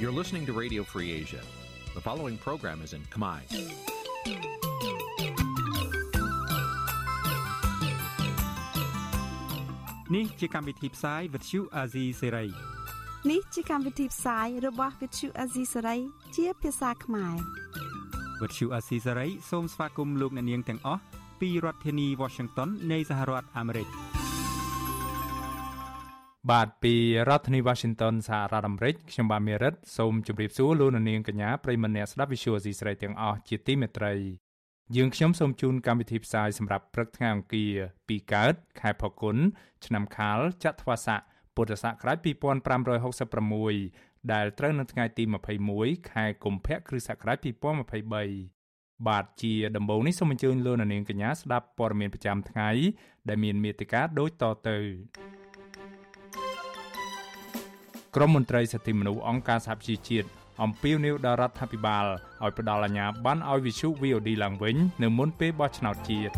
You're listening to Radio Free Asia. The following program is in Khmer. នេះជាកម្មវិធីផ្សាយ Vuthu Azizi Serai នេះជាកម្មវិធីផ្សាយរបស់ Vuthu Azizi Serai ជាភាសាខ្មែរ Vuthu Azizi Serai សូមស្វាគមន៍លោកអ្នកនាងទាំងអស់ពីរដ្ឋធានី Washington នៃសហរដ្ឋអាមេរិក បាទពីរដ្ឋធានី Washington សហរដ្ឋអាមេរិកខ្ញុំបាទមេរិតសូមជម្រាបសួរលោកអ្នកនាងកញ្ញាប្រិយមិត្តអ្នកស្ដាប់ Visual Asia ស្រីទាំងអស់ជាទីមេត្រីយើងខ្ញុំសូមជូនកម្មវិធីផ្សាយសម្រាប់ព្រឹកថ្ងៃអង្គារពីកើត ខែផល្គុនឆ្នាំខាលចត្វាស័កពុទ្ធសករាជ2566ដែលត្រូវនៅថ្ងៃទី21ខែកុម្ភៈគ្រិស្តសករាជ2023បាទជាដំបូងនេះសូមអញ្ជើញលោកអ្នកនាងកញ្ញាស្ដាប់ព័ត៌មានប្រចាំថ្ងៃដែលមានមេត្តាដូចតទៅ ក្រមមន្ត្រីសិទ្ធិមនុស្សអង្គការសហជីវជាតិអំពាវនាវដល់រដ្ឋាភិបាលឲ្យផ្ដល់អាជ្ញាប័ណ្ណឲ្យវិសុ VOD ឡើងវិញនៅមុនពេលបោះឆ្នោតជាតិ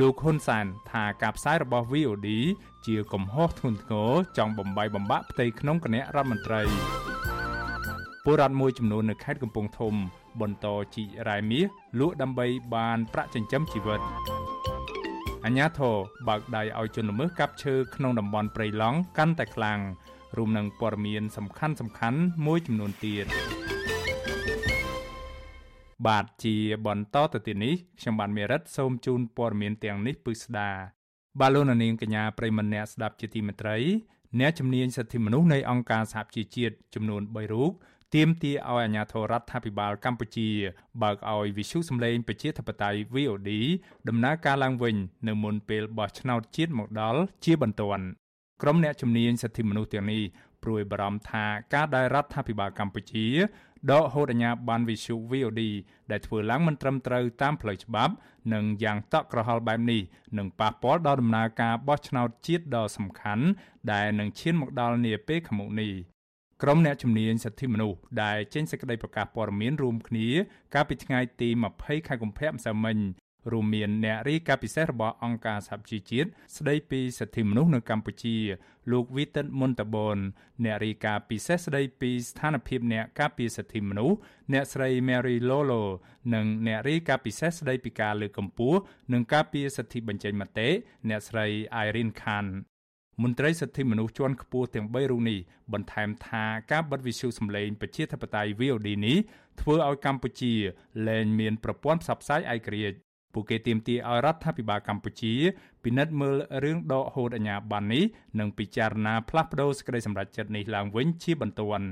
លោកហ៊ុនសានថាការផ្សាយរបស់ VOD ជាកំហុសធ្ងន់ធ្ងរចង់បំបីបំបាក់ផ្ទៃក្នុងគណៈរដ្ឋមន្ត្រីពលរដ្ឋមួយចំនួននៅខេត្តកំពង់ធំ បន្តជីករ៉ែមាសលក់ដើម្បីបានប្រាក់ចិញ្ចឹមជីវិតអញ្ញាធរបើកដៃឲ្យជនល្មើសកាប់ឈើក្នុងតំបន់ព្រៃឡង់កាន់តែខ្លាំង រួមនឹងព័ត៌មានសំខាន់សំខាន់មួយចំនួនទៀតបាទជាបន្តទៅទៀតនេះខ្ញុំបាទមេរិតសូមជូនព័ត៌មានទាំងនេះពិស្ដាបាទលោកនាងកញ្ញាប្រិមម្នាក់ស្ដាប់ជាទីមេត្រីអ្នកជំនាញសិទ្ធិមនុស្សនៃអង្គការសហជីវជាតិចំនួន3រូបទាមទារឲ្យអាជ្ញាធររដ្ឋាភិបាលកម្ពុជាបើកឲ្យវិសុសម្លេងប្រជាធិបតេយ្យ VOD ដំណើរការឡើងវិញ នៅមុនពេលបោះឆ្នោតជាតិមកដល់ជាបន្ទាន់ ក្រុមអ្នកជំនាញសិទ្ធិមនុស្សទាំងនេះព្រួយបារម្ភថាការដែលរដ្ឋាភិបាលកម្ពុជាដកហូតអាជ្ញាប័ណ្ណវិសុ VOD ដែលធ្វើឡើងមិនត្រឹមត្រូវតាមផ្លូវច្បាប់ និងយ៉ាងតក់ក្រហល់បែបនេះនឹងប៉ះពាល់ដល់ដំណើរការបោះឆ្នោតជាតិដ៏សំខាន់ដែលនឹងឈានមកដល់នាពេលខាងមុខនេះក្រុមអ្នកជំនាញសិទ្ធិមនុស្សដែលចេញសេចក្តីប្រកាសព័ត៌មានរួមគ្នាកាលពីថ្ងៃទី20ខែកុម្ភៈម្សិលមិញ រួមមានអ្នករាយការណ៍ពិសេសរបស់អង្គការសហជីវជាតិស្ដីពីសិទ្ធិមនុស្សនៅកម្ពុជា លោកវីតិនមុនតបនអ្នករាយការណ៍ពិសេសស្ដីពីស្ថានភាពអ្នកការពារសិទ្ធិមនុស្សអ្នកស្រី Mary Lolo និងអ្នករាយការណ៍ពិសេសស្ដីពីការលើកកម្ពស់និងការពារសិទ្ធិបញ្ចេញមតិអ្នកស្រី Irene Khan មន្ត្រីសិទ្ធិមនុស្សជាន់ខ្ពស់ទាំង3រូបនេះបន្ថែមថាការបិទវិទ្យុសម្លេងប្រជាធិបតេយ្យ VOD នេះធ្វើឲ្យកម្ពុជាលែងមានប្រព័ន្ធផ្សព្វផ្សាយឯករាជ្យ ពួកគេទាមទារឲ្យរដ្ឋាភិបាលកម្ពុជាពិនិត្យមើលរឿងដកហូតអាជ្ញាប័ណ្ណនេះនិងពិចារណាផ្លាស់ប្តូរសេចក្តីសម្រេចចិត្តនេះឡើងវិញជាបន្ទាន់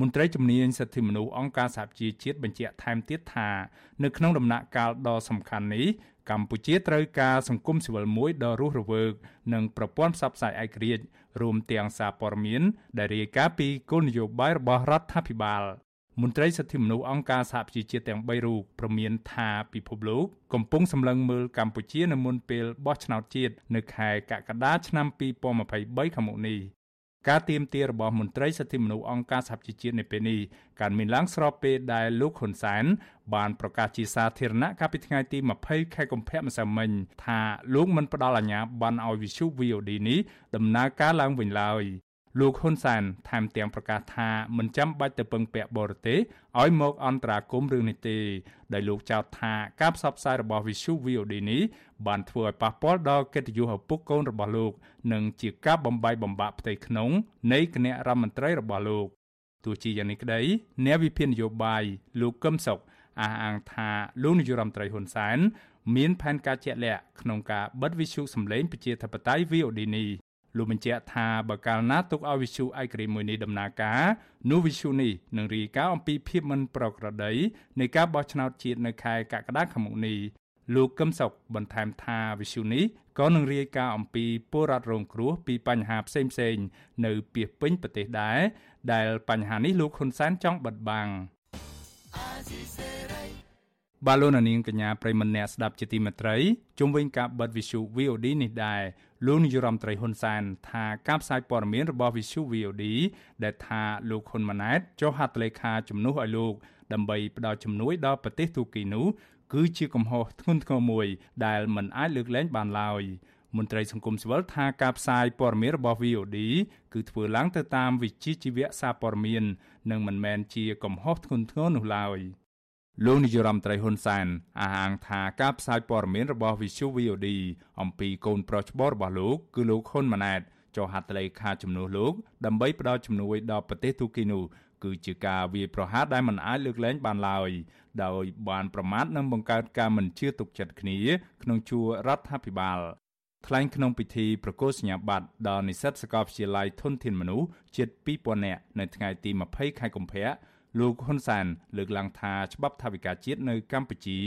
មន្ត្រីជំនាញសិទ្ធិមនុស្សអង្គការសហជីវជាតិបញ្ជាក់ថែមទៀតថានៅក្នុងដំណាក់កាលដ៏សំខាន់នេះកម្ពុជាត្រូវការសង្គមស៊ីវិលមួយដ៏រស់រវើកនិងប្រព័ន្ធផ្សព្វផ្សាយឯករាជ្យរួមទាំងសារព័ត៌មានដែលរាយការណ៍ពីគោលនយោបាយរបស់រដ្ឋាភិបាល មន្ត្រីសិទ្ធិមនុស្សអង្គការសហប្រជាជាតិទាំង3រូបប្រមានថាពិភពលោកកំពុងសម្លឹងមើលកម្ពុជានៅមុនពេលបោះឆ្នោតជាតិនៅខែកក្កដាឆ្នាំ2023ខាងមុខនេះការទៀមទារបស់មន្ត្រីសិទ្ធិមនុស្សអង្គការសហប្រជាជាតិនៅពេលនេះកើតមានឡើងស្របពេលដែលលោកហ៊ុនសែនបានប្រកាសជាសាធារណៈកាលពីថ្ងៃទី20ខែកុម្ភៈម្សិលមិញថាលោកមិនផ្ដល់អាជ្ញាប័ណ្ណឲ្យវិសុ VOD នេះដំណើរការឡើងវិញឡើយ លោកហ៊ុនសែនថែមទាំងប្រកាសថាមិនចាំបាច់ទៅពឹងពាក់បរទេសឲ្យមកអន្តរាគមន៍រឿងនេះទេដោយលោកចោទថាការផ្សព្វផ្សាយរបស់ Visu VOD នេះបានធ្វើឲ្យប៉ះពាល់ដល់កិត្តិយសឪពុកកូនរបស់លោក និងជាការបំបាយបំបាក់ផ្ទៃក្នុងនៃគណៈរដ្ឋមន្ត្រីរបស់លោកទោះជាយ៉ាងនេះក្តីអ្នកវិភាគនយោបាយលោកកឹមសុខអះអាងថាលោកនាយរដ្ឋមន្ត្រីហ៊ុនសែនមានផែនការជាក់លាក់ក្នុងការបិទវិទ្យុសម្លេងប្រជាធិបតេយ្យ VOD នេះ លោកបញ្ជាក់ថាបើកាលណាទុកឲ្យវិសុឯករាជ្យមួយនេះដំណើរការនោះវិសុនេះនឹងរាយការណ៍អំពីភាពមិនប្រក្រតីនៃការបោះឆ្នោតជាតិនៅខែកក្កដាខាងមុខនេះលោកកឹមសុខបន្ថែមថាវិសុនេះក៏នឹងរាយការណ៍អំពីពលរដ្ឋរងគ្រោះពីបញ្ហាផ្សេងផ្សេងនៅពីពេញប្រទេសដែរដែលបញ្ហានេះលោកហ៊ុនសែនចង់បិទបាំងបាឡូណានាងកញ្ញាប្រិមម្នាក់ស្ដាប់ជាទីមេត្រីជុំវិញការបិទវិសុ VOD នេះដែរ លោកនាយរដ្ឋមន្ត្រីហ៊ុនសែនថាការផ្សាយព័ត៌មានរបស់ Visu VOD ដែលថាលោកហ៊ុនម៉ាណែតចុះហត្ថលេខាជំនួសឲ្យលោកដើម្បីផ្ដល់ជំនួយដល់ប្រទេសទូគីនោះគឺជាកំហុសធ្ងន់ធ្ងរមួយ ដែលមិនអាចលើកលែងបានឡើយមន្ត្រីសង្គមស៊ីវិលថាការផ្សាយព័ត៌មានរបស់ VOD គឺធ្វើឡើងទៅតាមវិជ្ជាជីវៈសារព័ត៌មាន និងមិនមែនជាកំហុសធ្ងន់ធ្ងរនោះឡើយ លោកនាយរដ្ឋមន្ត្រីហ៊ុនសែនអះអាងថាការផ្សាយព័ត៌មានរបស់ Visu VOD អំពីកូនប្រុសច្បងរបស់លោកគឺលោកហ៊ុនម៉ាណែតចុះហត្ថលេខាជំនួសលោកដើម្បីផ្ដល់ជំនួយដល់ប្រទេសទូគីនោះគឺជាការវាយប្រហារដែលមិនអាចលើកលែងបានឡើយដោយបានប្រមាថនិងបង្កើតការមិនជឿទុកចិត្តគ្នា ក្នុងជួររដ្ឋាភិបាលថ្លែងក្នុងពិធីប្រកាសសញ្ញាបត្រដល់និស្សិតសាកលវិទ្យាល័យធនធានមនុស្សជិត2000នាក់នៅថ្ងៃទី20ខែកុម្ភៈ លោកហ៊ុនសានលើកឡើងថាច្បាប់ថាវិការជាតិនៅកម្ពុជា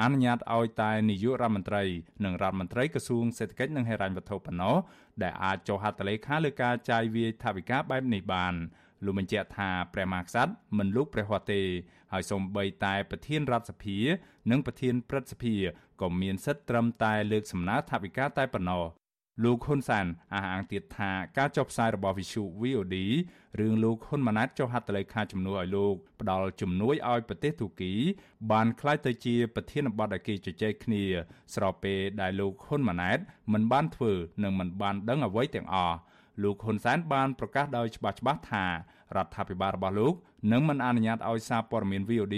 អនុញ្ញាតឲ្យតែនាយករដ្ឋមន្ត្រីនិងរដ្ឋមន្ត្រីក្រសួងសេដ្ឋកិច្ចនិងហិរញ្ញវត្ថុប៉ុណ្ណោះដែលអាចចុះហត្ថលេខាលើការចាយវាយថវិកាបែបនេះបានលោកបញ្ជាក់ថាព្រះមហាក្សត្រមិនលូកព្រះហស្ថទេហើយសូម្បីតែប្រធានរដ្ឋសភា និងប្រធានព្រឹទ្ធសភាក៏មានសិទ្ធិត្រឹមតែលើកសំណើថវិកាតែប៉ុណ្ណោះ លោកហ៊ុនសានអះអាងទៀតថាការចុះផ្សាយរបស់ Visu VOD រឿងលោកហ៊ុនម៉ាណែតចុះហត្ថលេខាជំនួយឲ្យលោកផ្ដល់ជំនួយឲ្យប្រទេសទូគី បានក្លាយទៅជា ប្រធានបទដែលគេជជែកគ្នា ស្របពេលដែលលោកហ៊ុនម៉ាណែតមិនបានធ្វើនិងមិនបានដឹងអ្វីទាំងអស់លោកហ៊ុនសែនបានប្រកាសដោយច្បាស់ច្បាស់ថារដ្ឋាភិបាលរបស់លោកនឹងមិនអនុញ្ញាតឲ្យសារព័ត៌មាន VOD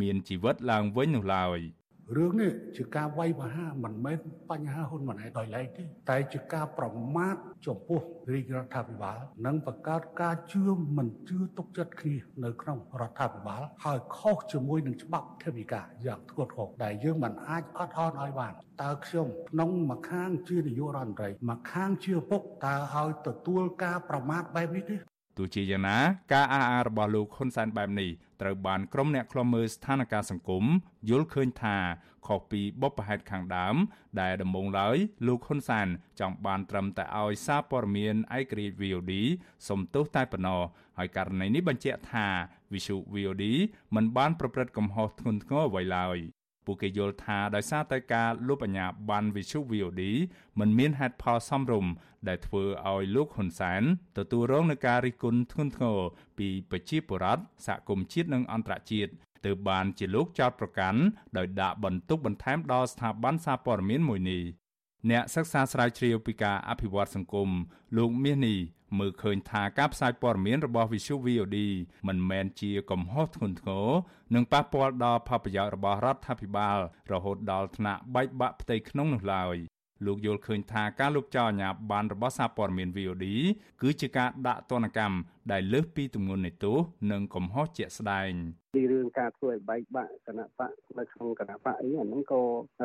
មានជីវិតឡើងវិញនោះឡើយ។ រឿងនេះជាការវាយប្រហារមិនមែនបញ្ហាហ៊ុនម៉ាណែតដោយឡែកទេតែជាការប្រមាថចំពោះរាជរដ្ឋាភិបាលនិងបង្កើតការជឿមិនជឿទុកចិត្តគ្នានៅក្នុងរដ្ឋាភិបាលហើយខុសជាមួយនឹងច្បាប់ធិវិការយ៉ាងធ្ងន់ធ្ងរដែលយើងមិនអាចអត់អន់ឲ្យបានតើខ្ញុំក្នុងមួយខាងជានាយករដ្ឋមន្ត្រីមួយខាងជាពុកតើឲ្យទទួលការប្រមាថបែបនេះទេ ទោះជាយ៉ាងណាការអះអាងរបស់លោកហ៊ុនសែនបែបនេះត្រូវបានក្រុមអ្នកខ្លំមើលស្ថានភាពសង្គមយល់ឃើញថាខុសពីបបផែតខាងដើម ដែលដំបូងឡើយលោកហ៊ុនសានចង់បានត្រឹមតែឲ្យសារព័ត៌មានឯករាជ្យ VOD សំទោសតែប៉ុណ្ណោះហើយករណីនេះបញ្ជាក់ថា Visu VOD មិនបានប្រព្រឹត្តកំហុសធ្ងន់ធ្ងរអ្វីឡើយ ពួកគេយល់ថាដោយសារតែការលុបអាញាបាន Visu VOD មិនមានហេតុផលសមរម្យដែលធ្វើឲ្យលោកហ៊ុនសែនទទួលរងនឹងការរិះគន់ធ្ងន់ធ្ងរពីប្រជាពលរដ្ឋសហគមន៍ជាតិនិងអន្តរជាតិទើបបានជាលោកចោតប្រកាន់ដោយដាក់បន្ទុកបន្ថែមដល់ស្ថាប័នសារព័ត៌មានមួយនេះអ្នកសិក្សាស្រាវជ្រាវពីការអភិវឌ្ឍសង្គមលោកមាសនេះ មើលឃើញថាការផ្សាយព័ត៌មានរបស់ Visu VOD មិនមែនជាកំហុសធ្ងន់ធ្ងរនិងប៉ះពាល់ដល់ផលប្រយោជន៍របស់រដ្ឋាភិបាល រហូតដល់ថ្នាក់បែកបាក់ផ្ទៃក្នុងនោះឡើយលោកយល់ឃើញថាការលុបចោលអាជ្ញាប័ណ្ណរបស់សារព័ត៌មាន VOD គឺជាការដាក់ទណ្ឌកម្ម ដែលលើសពីទម្ងន់នៃទោសនិងកំហុសជាក់ស្ដែងពីរឿងការធ្វើឲ្យបែកបាក់គណៈបកនៅក្នុងគណៈបកអីអាហ្នឹងក៏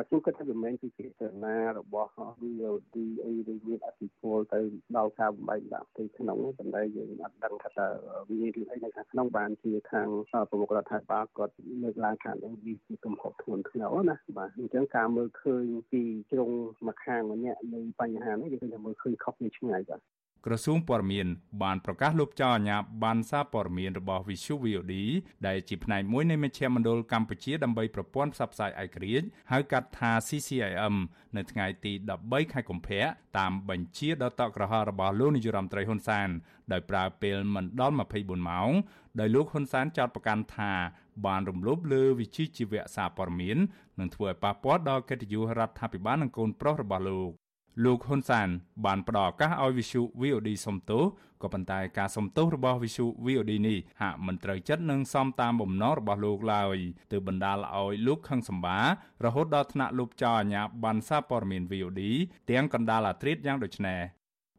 ខ្ញុំគិតថាវាមិនជាចេតនារបស់ VOD អីឬមានអធិពលទៅដល់ការបំបែកបាក់ផ្ទៃក្នុងប៉ុន្តែយើងអត់ដឹងថាតើវារឿងអីនៅខាងក្នុងបានជាខាងប្រមុខរដ្ឋាភិបាលគាត់លើកឡើងថានឹងវាជាកំហុសធ្ងន់ធ្ងរណាបាទអញ្ចឹងការមើលឃើញពីជ្រុងមួយខាងម្នាក់នៃបញ្ហានេះយើងឃើញថាមើលឃើញខុសគ្នាឆ្ងាយបាទ ក្រសួងព័ត៌មានបានប្រកាសលុបចោលអាជ្ញាប័ណ្ណសារព័ត៌មានរបស់ Visu VOD ដែលជាផ្នែកមួយនៃមជ្ឈមណ្ឌលកម្ពុជាដើម្បីប្រព័ន្ធផ្សព្វផ្សាយឯករាជ្យហៅកាត់ថា CCIM នៅថ្ងៃទី13ខែកុម្ភៈតាមបញ្ជាដ៏តក់ក្រហល់របស់លោកនាយរដ្ឋមន្ត្រីហ៊ុនសានដោយប្រើពេលមិនដល់24ម៉ោងដោយលោកហ៊ុនសានចោទប្រកាន់ថាបានរំលោភលើវិជ្ជាជីវៈសារព័ត៌មាននិងធ្វើឲ្យប៉ះពាល់ដល់កិត្តិយសរដ្ឋាភិបាលនិងកូនប្រុសរបស់លោក លោកហ៊ុនសាន បានផ្ដល់ឱកាសឲ្យវិសុ VOD សំទោសក៏ប៉ុន្តែការសំទោសរបស់វិសុ VOD នេះហាក់មិនត្រូវចិត្តនឹងសមតាមបំណងរបស់លោកឡើយទើបបណ្ដាលឲ្យលោកខឹងសម្បារហូតដល់ថ្នាក់លុបចោលអាញាបានសារព័ត៌មាន VOD ទាំងកណ្ដាលអាត្រិតយ៉ាងដូចនេះ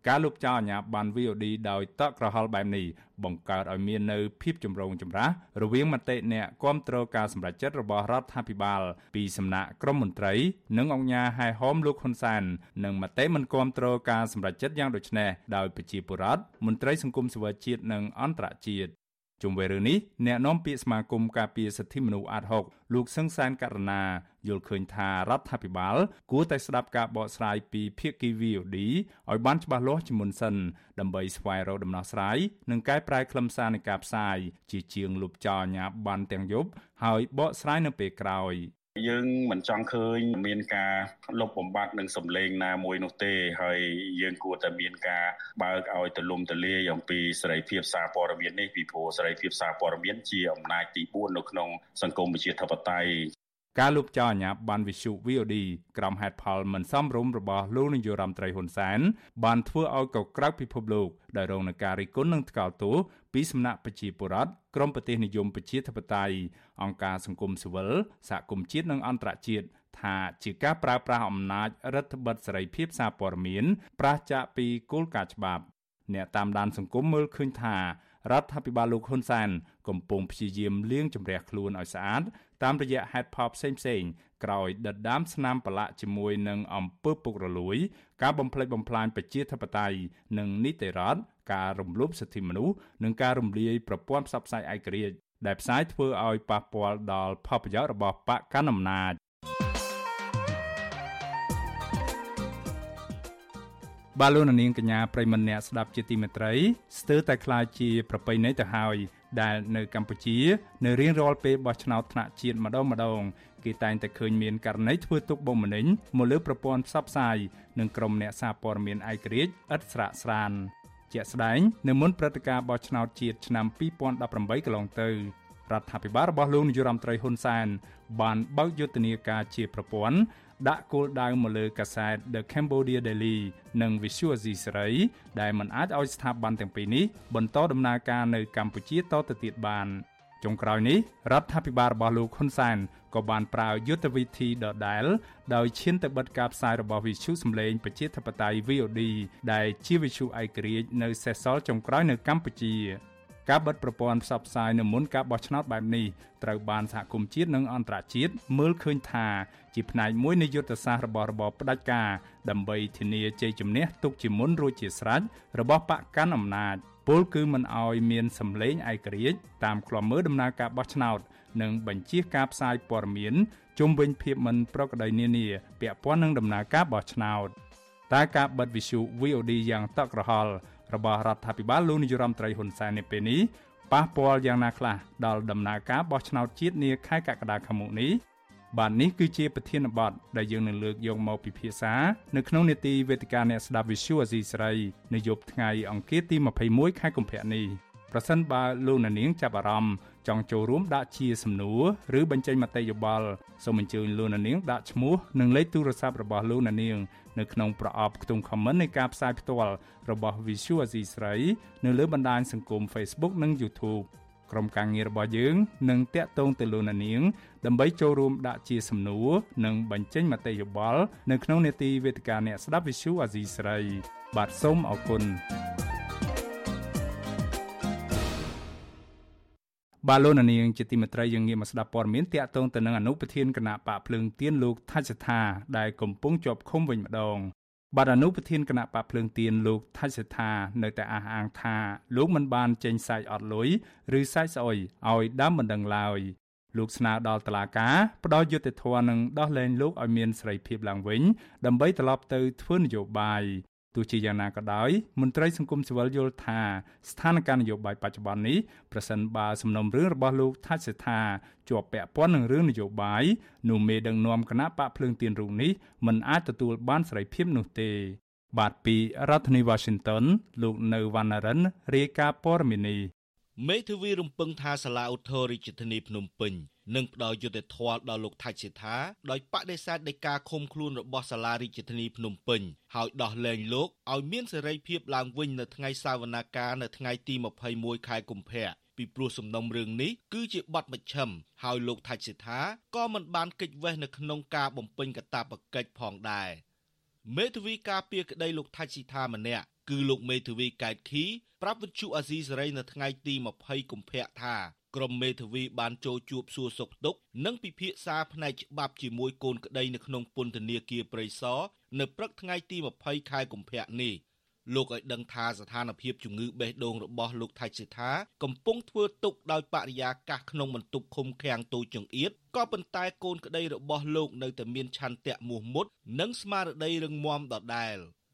ការលុបចោលអាញាបាន VOD ដោយតក់ក្រហល់បែបនេះបង្កើតឲ្យមាននៅភាពចម្រូងចម្រាសរវាងមតិអ្នកគាំទ្រការសម្រេចចិត្តរបស់រដ្ឋាភិបាល ពីសំណាក់ក្រមមន្ត្រី និងអង្គការហែហោមលោកហ៊ុនសាន និងមតិមិនគាំទ្រការសម្រេចចិត្តយ៉ាងដូចនេះដោយប្រជាពលរដ្ឋមន្ត្រីសង្គមស៊ីវិលជាតិនិងអន្តរជាតិ ជុំវិញរឿងនេះអ្នកនាំពាក្យសមាគមការពារសិទ្ធិមនុស្សអាត់ហុកលោកសឹងសានករណាយល់ឃើញថារដ្ឋាភិបាល គួរតែស្ដាប់ការបកស្រាយពីភាគី VOD ឲ្យបានច្បាស់លាស់ជាមុនសិនដើម្បីស្វែងរកដំណោះស្រាយនិងកែប្រែខ្លឹមសារនៃការផ្សាយជាជាងលុបចោលអាញាបានទាំងយប់ហើយបកស្រាយនៅពេលក្រោយ យើងមិនចង់ឃើញមានការលុបបំបាត់នឹងសម្លេងណាមួយនោះទេហើយយើងគួរតែមានការបើកឲ្យទលំទលាយអំពីសេរីភាពសារព័ត៌មាននេះពីព្រោះសេរីភាពសារព័ត៌មានជាអំណាចទី4នៅក្នុងសង្គមប្រជាធិបតេយ្យ ការលុបចោលអាញាបានវិសុ VOD ក្រុមហេតផលមិនសមរម្យរបស់លោកនាយរដ្ឋមន្ត្រីហ៊ុនសែនបានធ្វើឲ្យកក្រៅពិភពលោកដែលរងនឹងការរិះគន់និងថ្កោលទោសពីសំណាក់ប្រជាពលរដ្ឋក្រមប្រទេសនិយមប្រជាធិបតេយ្យអង្គការសង្គមស៊ីវិលសហគមន៍ជាតិនិងអន្តរជាតិថាជាការប្រើប្រាស់អំណាចរដ្ឋបិទសេរីភាពសារព័ត៌មានប្រឆាចពីគោលការណ៍ច្បាប់អ្នកតាមដានសង្គមមើលឃើញថារដ្ឋាភិបាលលោកហ៊ុនសែនកំពុងព្យាយាមលាងជម្រះខ្លួនឲ្យស្អាត តាមរយៈហេតុផលផ្សេងៗក្រោយដដដាមស្នាមប្រឡាក់ជាមួយនឹងអំពើពុករលួយ ការបំផ្លិចបំផ្លាញប្រជាធិបតេយ្យនិងនីតិរដ្ឋការរំលោភសិទ្ធិមនុស្សនិងការរំលាយប្រព័ន្ធផ្សព្វផ្សាយឯករាជ្យដែលផ្សាយធ្វើឲ្យប៉ះពាល់ដល់ផលប្រយោជន៍របស់បកកណ្ដាលអំណាចបាឡូននាងកញ្ញាប្រិមនៈស្ដាប់ជាទីមេត្រីស្ទើរតែខ្លាចជាប្រប្រៃនៃទៅហើយ ដែលនៅកម្ពុជានៅរៀងរាល់ពេលបោះឆ្នោតថ្នាក់ជាតិម្ដងម្ដងគេតែងតែឃើញមានករណីធ្វើទុកបុកម្នេញមកលើប្រព័ន្ធផ្សព្វផ្សាយនិងក្រុមអ្នកសារព័ត៌មានឯករាជ្យឥតស្រាកស្រានជាក់ស្ដែងនៅមុនព្រឹត្តិការណ៍បោះឆ្នោតជាតិឆ្នាំ2018កន្លងទៅរដ្ឋាភិបាលរបស់លោកនាយរដ្ឋមន្ត្រីហ៊ុនសែនបានបើកយុទ្ធនាការជាប្រព័ន្ធ ដាក់គោលដៅមកលើកាសែត The Cambodia Daily និង Visual Asia សេរីដែលមិនអាចឲ្យស្ថាប័នទាំងពីរនេះបន្តដំណើរការនៅកម្ពុជាតទៅទៀតបានចុងក្រោយនេះរដ្ឋាភិបាលរបស់លោកហ៊ុនសែនក៏បានប្រើយុទ្ធវិធីដដែល ដោយឈានទៅបិទការផ្សាយរបស់វិទ្យុសម្លេងប្រជាធិបតេយ្យ VOD ដែលជាវិទ្យុឯករាជ្យនៅសេសសល់ចុងក្រោយនៅកម្ពុជា ការបិទប្រព័ន្ធផ្សព្វផ្សាយនៅមុនការបោះឆ្នោតបែបនេះត្រូវបានសហគមន៍ជាតិនិងអន្តរជាតិមើលឃើញថាជាផ្នែកមួយនៃយុទ្ធសាស្ត្ររបស់របបផ្ដាច់ការដើម្បីធានាជ័យជំនះទុកជាមុនរួចជាស្រេចរបស់បកកាន់អំណាចពលគឺមិនអោយមានសម្លេងឯករាជ្យតាមខ្លំមើលដំណើរការបោះឆ្នោត និងបញ្ជាការផ្សាយព័ត៌មានជុំវិញភាពមិនប្រក្រតីនានាពាក់ព័ន្ធនឹងដំណើរការបោះឆ្នោតតែការបិទវិសុ VOD យ៉ាងតក់ក្រហល់ របស់រដ្ឋាភិបាលលោកនាយរដ្ឋមន្ត្រីហ៊ុនសែននៅពេលនេះប៉ះពាល់យ៉ាងណាខ្លះដល់ដំណើរការបោះឆ្នោតជាតិនាខែកក្កដាខាងមុខនេះបាទនេះគឺជាប្រធានបទដែលយើងនឹងលើកយកមកពិភាក្សានៅក្នុងនេតិវេទិកាអ្នកស្ដាប់ Visual Asia ស្រីនៅយប់ថ្ងៃអង្គារទី21ខែកុម្ភៈនេះប្រសិនបើលោកអ្នកនាងចាប់អារម្មណ៍ចង់ចូលរួមដាក់ជាសំណួរឬបញ្ចេញមតិយោបល់សូមអញ្ជើញលោកអ្នកនាងដាក់ឈ្មោះនិងលេខទូរស័ព្ទរបស់លោកអ្នកនាង នៅក្នុងប្រអប់ខ្ទង់ comment នៃការផ្សាយផ្ទាល់របស់ Visual Asia ស្រីនៅលើបណ្ដាញសង្គម Facebook និង YouTube ក្រុមការងាររបស់យើងនឹងតាក់ទងទៅលោកអ្នកនាងដើម្បីចូលរួមដាក់ជាសំណួរនិងបញ្ចេញមតិយោបល់នៅក្នុងនេតិវេទិកាអ្នកស្ដាប់ Visual Asia ស្រីបាទសូមអរគុណ បាទលោកនាងជាទីមេត្រីយើងងាកមកស្ដាប់ព័ត៌មានតាក់ទងទៅនឹងអនុប្រធានគណៈបកភ្លើងទៀនលោកថាច់សថាដែលកំពុងជាប់ឃុំវិញម្ដងបាទអនុប្រធានគណៈបកភ្លើងទៀនលោកថាច់សថានៅតែអះអាងថាលោកមិនបានចេញសាច់អត់លុយឬសាច់ស្អុយឲ្យដើមមិនដឹងឡើយលោកស្នើដល់តុលាការផ្ដល់យុត្តិធម៌និងដោះលែងលោកឲ្យមានសេរីភាពឡើងវិញដើម្បីត្រឡប់ទៅធ្វើនយោបាយ ទោះជាយ៉ាងណាក៏ដោយមន្ត្រីសង្គមស៊ីវិលយល់ថាស្ថានភាពនយោបាយបច្ចុប្បន្ននេះប្រសិនបើសំណុំរឿងរបស់លោកថាច់សេដ្ឋាជាប់ពាក់ព័ន្ធនឹងរឿងនយោបាយនោះមេដឹកនាំគណៈបកភ្លើងទៀនរូបនេះមិនអាចទទួលបានសេរីភាពនោះទេ បាទពីរដ្ឋធានី Washington លោកនៅវណ្ណរិនរាយការណ៍ព័ត៌មាននេះមេធាវីរំពឹងថាសាលាឧទ្ធររាជធានីភ្នំពេញ និងផ្ដល់យុត្តិធម៌ដល់លោកថាច់សេដ្ឋាដោយបដិសេធនៃការឃុំខ្លួនរបស់សាលារាជធានីភ្នំពេញហើយដោះលែងលោកឲ្យមានសេរីភាពឡើងវិញនៅថ្ងៃសវនាការនៅថ្ងៃទី21ខែកុម្ភៈពីព្រោះសំណុំរឿងនេះគឺជាបទមជ្ឈិមហើយលោកថាច់សេដ្ឋាក៏មិនបានកិច្ចវេះនៅក្នុងការបំពេញកាតព្វកិច្ចផងដែរមេធាវីការពារក្តីលោកថាច់ស៊ីថាម្នាក់គឺលោកមេធាវីកែតខីប្រាប់វិទ្យុអាស៊ីសេរីនៅថ្ងៃទី20កុម្ភៈថា ក្រុមមេធាវីបានចូលជួបសួរសុខទុក្ខនិងពិភាក្សាផ្នែកច្បាប់ជាមួយកូនក្តីនៅក្នុងពន្ធនាគារព្រៃសរនៅព្រឹកថ្ងៃទី20ខែកុម្ភៈនេះលោកឲ្យដឹងថាស្ថានភាពជំងឺបេះដូងរបស់លោកថៃសិដ្ឋាកំពុងធ្វើទុកដោយបរិយាកាសក្នុងបន្ទប់ឃុំឃាំងតូចចង្អៀតក៏ប៉ុន្តែកូនក្តីរបស់លោកនៅតែមានឆន្ទៈមោះមុតនិងស្មារតីរឹងមាំដដែល។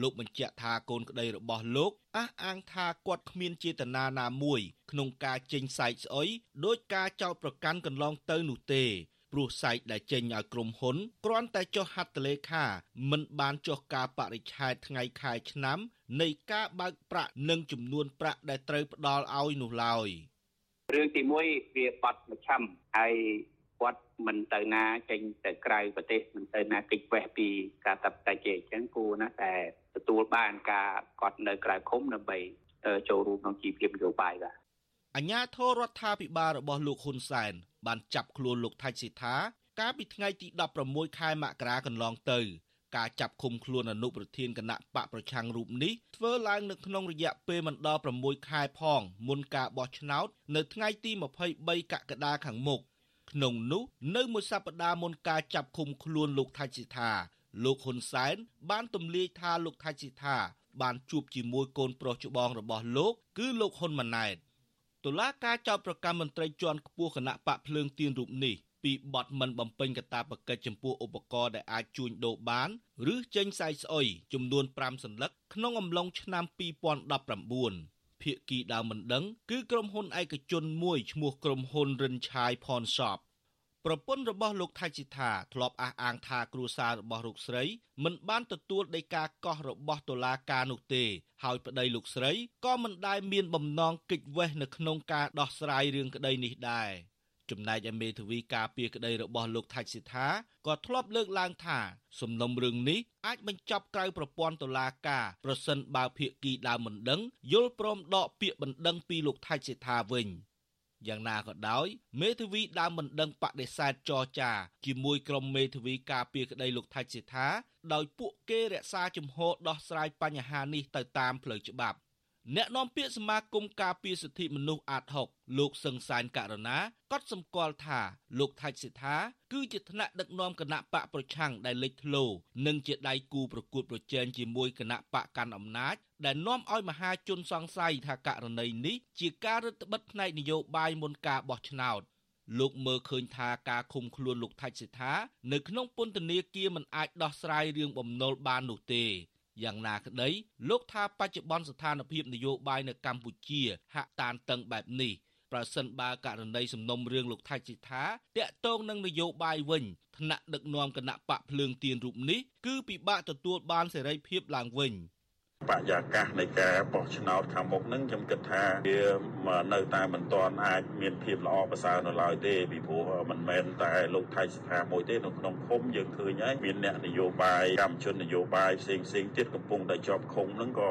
លោកបញ្ជាក់ថាកូនក្តីរបស់លោកអះអាងថាគាត់គ្មានចេតនាណាមួយក្នុងការចេញសាច់ស្អុយដោយការចោទប្រកាន់កន្លងទៅនោះទេព្រោះសាច់ដែលចេញឲ្យក្រុមហ៊ុនគ្រាន់តែចុះហត្ថលេខាមិនបានចុះការបរិច្ឆេទថ្ងៃខែឆ្នាំនៃការបើកប្រាក់និងចំនួនប្រាក់ដែលត្រូវផ្ដល់ឲ្យនោះឡើយរឿងទី1វាបាត់មជ្ឈិមហើយ គាត់មិនទៅណាចេញទៅក្រៅប្រទេសមិនទៅណាគេចវេះពីការតាប់តែជាអញ្ចឹងគួរណាតែទទួលបានការគាត់នៅក្រៅឃុំដើម្បីចូលរួមក្នុងជីវភាពនយោបាយបាទអញ្ញាធររដ្ឋាភិបាលរបស់លោកហ៊ុនសែនបានចាប់ខ្លួនលោកថៃសិដ្ឋាកាលពីថ្ងៃទី16ខែមករាកន្លងទៅ ការចាប់ឃុំខ្លួនអនុប្រធានគណៈបកប្រឆាំងរូបនេះធ្វើឡើងនៅក្នុងរយៈពេលមិនដល់6ខែផងមុនការបោះឆ្នោត នៅថ្ងៃទី23កក្កដាខាងមុខ ក្នុងនោះនៅមួយសប្តាហ៍មុនការចាប់ឃុំខ្លួនលោកថៃសិដ្ឋាលោកហ៊ុនសែនបានទម្លាយថាលោកថៃសិដ្ឋាបានជួបជាមួយកូនប្រុសច្បងរបស់លោក គឺលោកហ៊ុនម៉ាណែតតុលាការចោទប្រកាន់មន្ត្រីជាន់ខ្ពស់គណៈបកភ្លើងទៀនរូបនេះពីបទមិនបំពេញកាតព្វកិច្ចចំពោះឧបករណ៍ដែលអាចជួញដូរបាន ឬចេញសាយស្អុយចំនួន5សន្លឹកក្នុងអំឡុងឆ្នាំ2019 ភាគីដើមមិនដឹង គឺក្រុមហ៊ុនឯកជនមួយឈ្មោះក្រុមហ៊ុនរិនឆាយផនសបប្រពន្ធរបស់លោកថៃជីថាធ្លាប់អះអាងថាគ្រួសាររបស់លោកស្រី មិនបានទទួលដីកាកោះរបស់តុលាការនោះទេ ហើយប្តីលោកស្រីក៏មិនដែលមានបំណងគេចវេះនៅក្នុងការដោះស្រាយរឿងក្តីនេះដែរ ចំណែកឯមេធាវីការពារក្តីរបស់លោកថៃសិដ្ឋាក៏ធ្លាប់លើកឡើងថាសំណុំរឿងនេះអាចបញ្ចប់ក្រៅប្រព័ន្ធតុលាការប្រសិនបើភាគីដើមមិនដឹងយល់ព្រមដកពាក្យបណ្ដឹងពីលោកថៃសិដ្ឋាវិញយ៉ាងណាក៏ដោយមេធាវីដើមមិនដឹងបដិសេធចរចាជាមួយក្រុមមេធាវីការពារក្តីលោកថៃសិដ្ឋាដោយពួកគេរក្សាជំហរដោះស្រាយបញ្ហានេះទៅតាមផ្លូវច្បាប់ អ្នកនាំពាក្យសមាគមការពារសិទ្ធិមនុស្សអាត6លោកសឹងសានករណាកត់សម្គាល់ថាលោកថៃសិដ្ឋាគឺជាថ្នាក់ដឹកនាំគណៈបកប្រឆាំងដែលលេចធ្លោនិងជាដៃគូប្រកួតប្រជែងជាមួយគណៈបកកាន់អំណាចដែលនាំឲ្យមហាជនសង្ស័យថាករណីនេះជាការរឹតបន្តឹងផ្នែកនយោបាយមុនការបោះឆ្នោតលោកមើលឃើញថាការឃុំខ្លួនលោកថៃសិដ្ឋានៅក្នុងពន្ធនាគារមិនអាចដោះស្រាយរឿងបំណុលបាននោះទេ យ៉ាងណាក្តីលោកថាបច្ចុប្បន្នស្ថានភាពនយោបាយនៅកម្ពុជាហាក់តានតឹងបែបនេះប្រសិនបើករណីសំណុំរឿងលោកថៃសិដ្ឋាតាក់ទងនឹងនយោបាយវិញថ្នាក់ដឹកនាំគណៈបកភ្លើងទៀនរូបនេះគឺពិបាកទទួលបានសេរីភាពឡើងវិញ។ បរិយាកាសនៃការបោះឆ្នោតខាងមុខហ្នឹងខ្ញុំគិតថាវានៅតែមិនទាន់អាចមានភាពល្អប្រសើរនៅឡើយទេពីព្រោះមិនមែនតែលោកថៃសិដ្ឋាមួយទេនៅក្នុងឃុំយើងឃើញហើយមានអ្នកនយោបាយកម្មជននយោបាយផ្សេងផ្សេងទៀតកំពុងតែជាប់ឃុំហ្នឹងក៏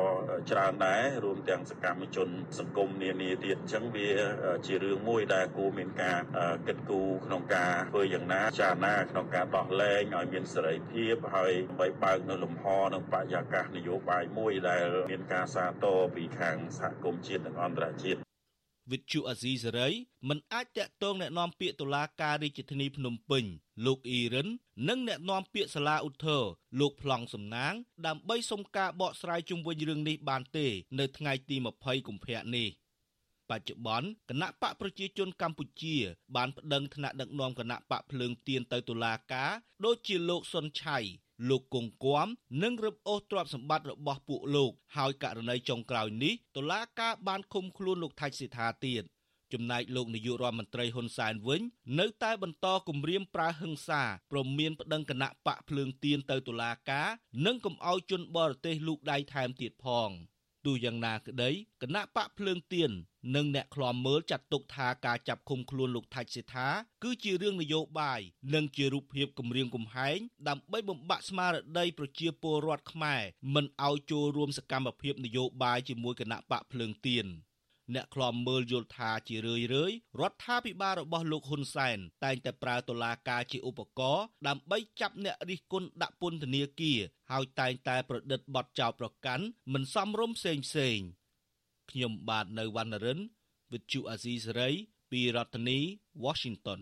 ច្រើនដែររួមទាំងសកម្មជនសង្គមនានាទៀតអញ្ចឹងវាជារឿងមួយដែលគួរមានការគិតគូរក្នុងការធ្វើយ៉ាងណាចារណាក្នុងការដោះលែងឲ្យមានសេរីភាពហើយដើម្បីបើកនៅលំហនិងបរិយាកាសនយោបាយមួយដែលមានការសាទរពីខាងសហគមន៍ជាតិនិងអន្តរជាតិវិទ្យុអាស៊ីសេរីមិនអាចតាក់ទងแนะនាំពាក្យតុលាការរាជធានីភ្នំពេញលោកអ៊ីរិននិងแนะនាំពាក្យសាលាឧទ្ធរលោកប្លង់សំណាង ដើម្បីសុំការបកស្រាយជុំវិញរឿងនេះបានទេ នៅថ្ងៃទី20កុម្ភៈនេះបច្ចុប្បន្នគណៈបកប្រជាជនកម្ពុជា បានប្តឹងថ្នាក់ដឹកនាំគណៈបកភ្លើងទៀនទៅតុលាការដូចជាលោកសុនឆៃ លោកគង់គួមនិងរឹបអូសទ្រព្យសម្បត្តិរបស់ពួកលោក ហើយករណីចុងក្រោយនេះតុលាការបានឃុំខ្លួនលោកថៃសិដ្ឋាទៀតចំណែកលោកនាយករដ្ឋមន្ត្រីហ៊ុនសែនវិញ នៅតែបន្តគម្រាមប្រើហិង្សាព្រមមានប្តឹងគណៈបកភ្លើងទៀនទៅតុលាការ និងកំឲ្យជនបរទេសលូកដៃថែមទៀតផង។ ទោះយ៉ាងណាក្តីគណៈបកភ្លើងទៀននិងអ្នកខ្លាំមើលចាត់ទុកថាការចាប់ឃុំខ្លួនលោកថៃសេដ្ឋាគឺជារឿងនយោបាយនិងជារូបភាពគម្រាមកំហែងដើម្បីបំបាក់ស្មារតីប្រជាពលរដ្ឋខ្មែរមិនឲ្យចូលរួមសកម្មភាពនយោបាយជាមួយគណៈបកភ្លើងទៀន អ្នកខ្លាំមើលយល់ថាជារឿយរឿយរដ្ឋាភិបាលរបស់លោកហ៊ុនសែនតែងតែប្រើតុលាការជាឧបករណ៍ដើម្បីចាប់អ្នករិះគន់ដាក់ពន្ធនាគារហើយតែងតែប្រឌិតបទចោទប្រកាន់មិនសមរម្យផ្សេងផ្សេងខ្ញុំបាទនៅវណ្ណរិន With Chu Azizi Saray ពីរដ្ឋធានី Washington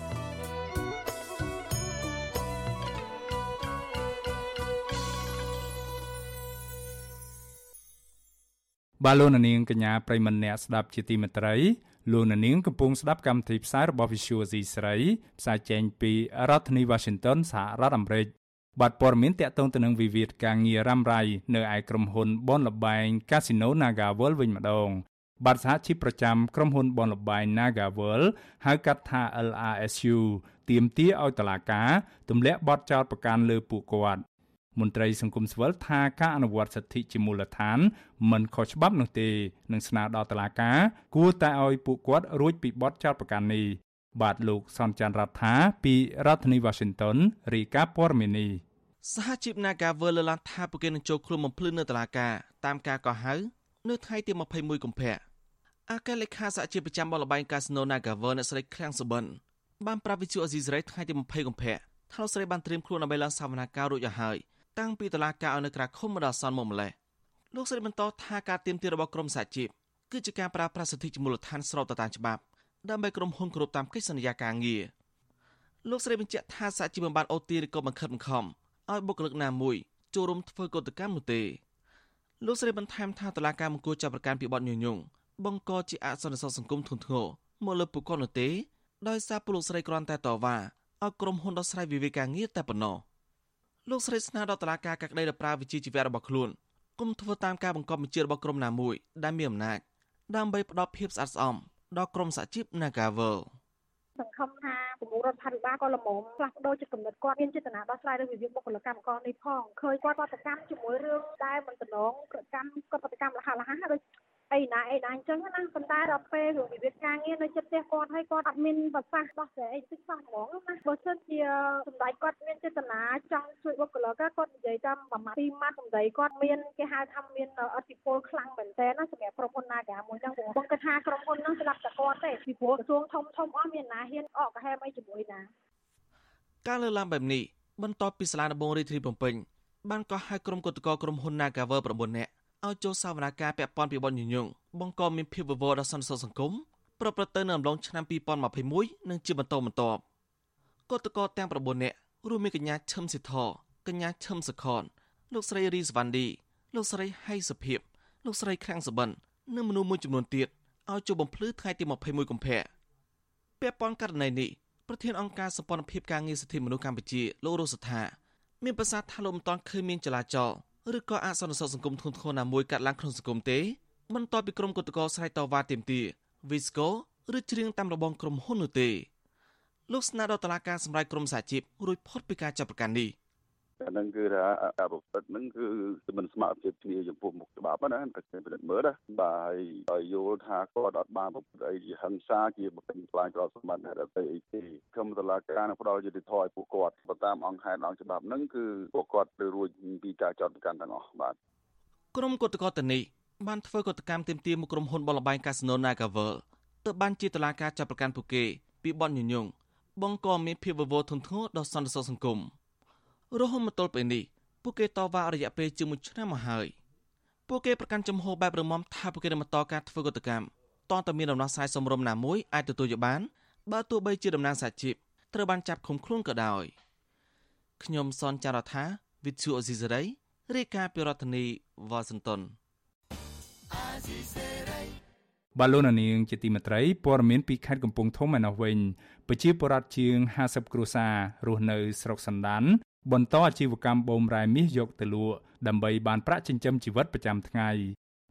បាទលោកនាងកញ្ញាប្រិមម្នាក់ស្ដាប់ជាទីមេត្រីលោកនាងកំពុងស្ដាប់កម្មវិធីផ្សាយរបស់ Visual C ស្រីផ្សាយចេញពីរដ្ឋធានី Washington សហរដ្ឋអាមេរិកបាទព័ត៌មានតកតងទៅនឹងវិវាទការងាររ៉ាំរ៉ៃនៅឯក្រុមហ៊ុនបនលបែង Casino NagaWorld វិញម្ដងបាទសហជីពប្រចាំក្រុមហ៊ុនបនលបែង NagaWorld ហៅកាត់ថា LRSU ទាមទារឲ្យតុលាការទម្លាក់បទចោទប្រកាន់លើពួកគាត់ មន្ត្រីសង្គមស៊ីវិលថាការអនុវត្តសិទ្ធិជាមូលដ្ឋាន មិនខុសច្បាប់នោះទេនឹងស្នើដល់តុលាការគួរតែឲ្យពួកគាត់រួចពីបទចោទប្រកាន់នេះបាទលោកសនចាន់រដ្ឋាពីរដ្ឋធានី Washington រាយការណ៍ព័ត៌មាននេះសហជីព Nagavel លើកឡើងថាពួកគេនឹងចូលខ្លួនបំភ្លឺនៅតុលាការតាមការកោះហៅនៅថ្ងៃទី21កុម្ភៈអគ្គលេខាសហជីពប្រចាំបលបែងកាស៊ីណូ Nagavel អ្នកស្រីឃ្លាំងសុបិនបានប្រាប់វិទ្យុអេស៊ីសរ៉ៃថ្ងៃទី20កុម្ភៈថាលោកស្រីបានត្រៀមខ្លួនដើម្បីឡើងសវនាការរួចហើយ តាំងពីតុលាការឲ្យនៅក្រៅឃុំមកដល់សន្នមកម្លេះលោកស្រីបន្តថាការទៀមទារបស់ក្រមសហជីពគឺជាការប្រើប្រាស់សិទ្ធិជាមូលដ្ឋានស្របទៅតាមច្បាប់ដើម្បីក្រុមហ៊ុនគ្រប់តាមកិច្ចសន្យាការងារលោកស្រីបញ្ជាក់ថាសហជីពមិនបានអូទាឬក៏បង្ខិតបង្ខំឲ្យបុគ្គលិកណាមួយចូលរួមធ្វើកតកម្មនោះទេលោកស្រីបន្ថែមថាតឡាការមង្គលចាប់ប្រកាន់ពីបទញុយញងបង្កជាអសន្តិសុខសង្គមធ្ងន់ធ្ងរមកលើពួកគាត់នោះទេដោយសារពលរដ្ឋស្រីគ្រាន់តែតវ៉ាឲ្យក្រុមហ៊ុនដោះស្រាយវិវាទការងារតែប៉ុណ្ណោះ លោកស្រីស្នើដល់តុលាការកាក់ដីដល់ប្រើវិជាជីវៈរបស់ខ្លួនគុំធ្វើតាមការបង្គាប់បញ្ជារបស់ក្រុមណាមួយដែលមានអំណាចដើម្បីផ្ដល់ភាពស្អាតស្អំដល់ក្រុមសហជីព Nagavel សង្ឃឹមថាប្រមុខរដ្ឋាភិបាលក៏ល្មមផ្លាស់ប្ដូរចិត្តគំនិតគាត់មានចេតនាដោះស្រាយរឿងវិវាទបុគ្គលិកកម្មករនេះផងឃើញគាត់បដកម្មជាមួយរឿងដែលមិនតំណងកម្មគាត់បដកម្មលះលះដូច អីណាអីណាអញ្ចឹងណាប៉ុន្តែដល់ពេលរឿងវិវាទការងារនៅចិត្តផ្ទះគាត់ហើយគាត់អត់មានប្រសាសន៍ដោះស្រាយអីតិចសោះហ្មងណាបើសិនជាសម្ដេចគាត់មានចេតនាចង់ជួយបុគ្គលិកគាត់និយាយតាមប្រមាណពីម៉ាត់សម្ដីគាត់មានគេហៅថាមានអធិពលខ្លាំងមែនទែនណាសម្រាប់ក្រុមហ៊ុន Naga មួយហ្នឹងបងគិតថាក្រុមហ៊ុនហ្នឹងស្ដាប់តែគាត់ទេពីព្រោះក្រសួងធំធំអស់មានណាហ៊ានអកកាហេមអីជាមួយណាការលើកឡើងបែបនេះបន្ទាប់ពីសាលាដំបងរាជធានីភ្នំពេញបានកោះហៅក្រុមគឧតកោក្រុមហ៊ុន Nagawer 9នាក់ ឲ្យចូលសវនាការពាក់ព័ន្ធពីបនញញងបង្កមានភាពវឹកវរដល់សន្តិសុខសង្គមប្រព្រឹត្តទៅនៅអំឡុងឆ្នាំ2021និងជាបន្តបន្ទាប់គឧតកោទាំង9នាក់រួមមានកញ្ញាឈឹមសិទ្ធកញ្ញាឈឹមសខនលោកស្រីរីសវ៉ាន់ឌីលោកស្រីហៃសុភិបលោកស្រីខាំងសបិននិងមនុស្សមួយចំនួនទៀតឲ្យចូលបំភ្លឺថ្ងៃទី21កុម្ភៈពាក់ព័ន្ធករណីនេះប្រធានអង្គការសម្ព័ន្ធភាពការងារសិទ្ធិមនុស្សកម្ពុជាលោករស់សថាមានប្រសាសន៍ថាលោកមិនទាន់ឃើញមានចលាចល ឬក៏អសន្តិសុខសង្គមធ្ងន់ធ្ងរណាមួយកាត់ឡើងក្នុងសង្គមទេបន្ទាប់ពីក្រុមគឧតកោស្រ័យតវ៉ាទាមទារ Visco ឬច្រៀងតាមរបងក្រុមហ៊ុននោះទេលោកស្នើដល់តុលាការសម្រេចក្រុមសហជីពរួចផុតពីការចាប់ប្រកាន់នេះ អាហ្នឹងគឺថាការប្រព្រឹត្តហ្នឹងគឺមិនស្មើភាពគ្នាចំពោះមុខច្បាប់ណាតែគេពិនិត្យមើលណាបាទហើយយល់ថាគាត់អត់បានប្រព្រឹត្តអីជាហិង្សាជាបំពេញខ្លាញ់ក្រសម្បត្តិហេតុអីអីទេខ្ញុំតឡាការនឹងផ្ដល់យុត្តិធម៌ឲ្យពួកគាត់បើតាមអង្គហេតុអង្គច្បាប់ហ្នឹងគឺពួកគាត់ទៅរួចពីការចោទប្រកាន់ទាំងអស់បាទក្រុមគឧតកោតនេះបានធ្វើកតកម្មទាមទារមកក្រុមហ៊ុនបលបែងកាស៊ីណូ Nagavel ទៅបានជាតឡាការចាប់ប្រកាន់ពួកគេពីបនញញងបង្កមានភាពវវធនធ្ងរដល់សន្តិសុខសង្គម។ រហូតមកទល់ពេលនេះពួកគេតវ៉ារយៈពេលជាង1ឆ្នាំមកហើយពួកគេប្រកាន់ចំហបែបរមំថាពួកគេនឹងបន្តការធ្វើកតកម្មតន្តតែមានដំណោះស្រាយសមរម្យណាមួយអាចទទួលយកបានបើទោះបីជាតំណាងសហជីពត្រូវបានចាប់ឃុំខ្លួនក៏ដោយខ្ញុំសនចាររថាវិទ្យុអេស៊ីសេរីរាយការណ៍ពីរដ្ឋធានីវ៉ាស៊ីនតោនបាឡូណានីងជាទីមេត្រីព័ត៌មានពីខេត្តកំពង់ធំឯណោះវិញប្រជាពលរដ្ឋជាង50គ្រួសាររស់នៅស្រុកសណ្ដាន បន្តអាជីវកម្មបូមរ៉ែមាសយកទៅលក់ដើម្បីបានប្រាក់ចិញ្ចឹមជីវិតប្រចាំថ្ងៃ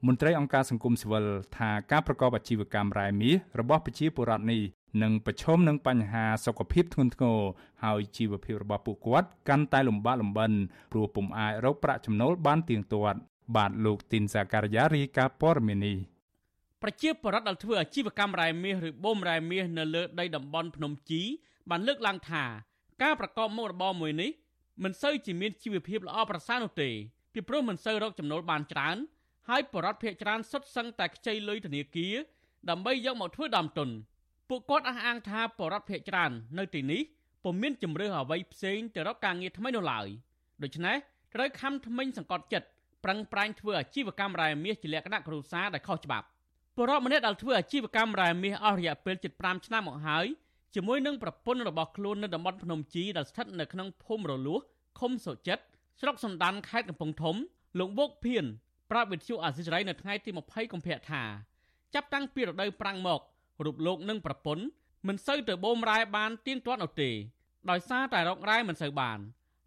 មន្ត្រីអង្គការសង្គមស៊ីវិលថាការប្រកបអាជីវកម្មរ៉ែមាសរបស់ប្រជាពលរដ្ឋនេះនឹងប្រឈមនឹងបញ្ហាសុខភាពធ្ងន់ធ្ងរហើយជីវភាពរបស់ពួកគាត់កាន់តែលំបាកលំបិនព្រោះពុំអាចរកប្រាក់ចំណូលបានទៀងទាត់បាទលោកទីនសាការីយ៉ារីកាព័រមីនីប្រជាពលរដ្ឋដែលធ្វើអាជីវកម្មរ៉ែមាសឬបូមរ៉ែមាសនៅលើដីតំបន់ភ្នំជីបានលើកឡើងថាការប្រកបមុខរបរមួយនេះ មិនសូវជាមានជីវភាពល្អប្រសើរនោះទេពីព្រោះមិនសូវរកចំណូលបានច្រើនហើយបរិវត្តភ ieck ច្រើនសុទ្ធសឹងតែខ្ចីលុយធនាគារដើម្បីយកមកធ្វើដើមទុនពួកគាត់អះអាងថាបរិវត្តភ ieck ច្រើននៅទីនេះពុំមានជំរឿអ្វីផ្សេងទៅរកការងារថ្មីនោះឡើយដូច្នេះត្រូវខំថ្មិញសង្កត់ចិត្តប្រឹងប្រែងធ្វើអាជីវកម្មរ៉ែមាសជាលក្ខណៈគ្រួសារដែលខុសច្បាប់ពលរដ្ឋម្នាក់ដែលធ្វើអាជីវកម្មរ៉ែមាសអស់រយៈពេល75ឆ្នាំមកហើយ ជាមួយនឹងប្រពន្ធរបស់ខ្លួននៅតំបន់ភ្នំជីដែលស្ថិតនៅក្នុងភូមិរលួសឃុំសុចិត្តស្រុកសំដានខេត្តកំពង់ធំលោកវោកភៀនប្រាប់វិទ្យុអាស៊ីសេរីនៅថ្ងៃទី20កុម្ភៈថាចាប់តាំងពីរដូវប្រាំងមករូបលោកនិងប្រពន្ធមិនសូវទៅបូមរ៉ែបានទៀងទាត់នោះទេដោយសារតែរករ៉ែមិនសូវបាន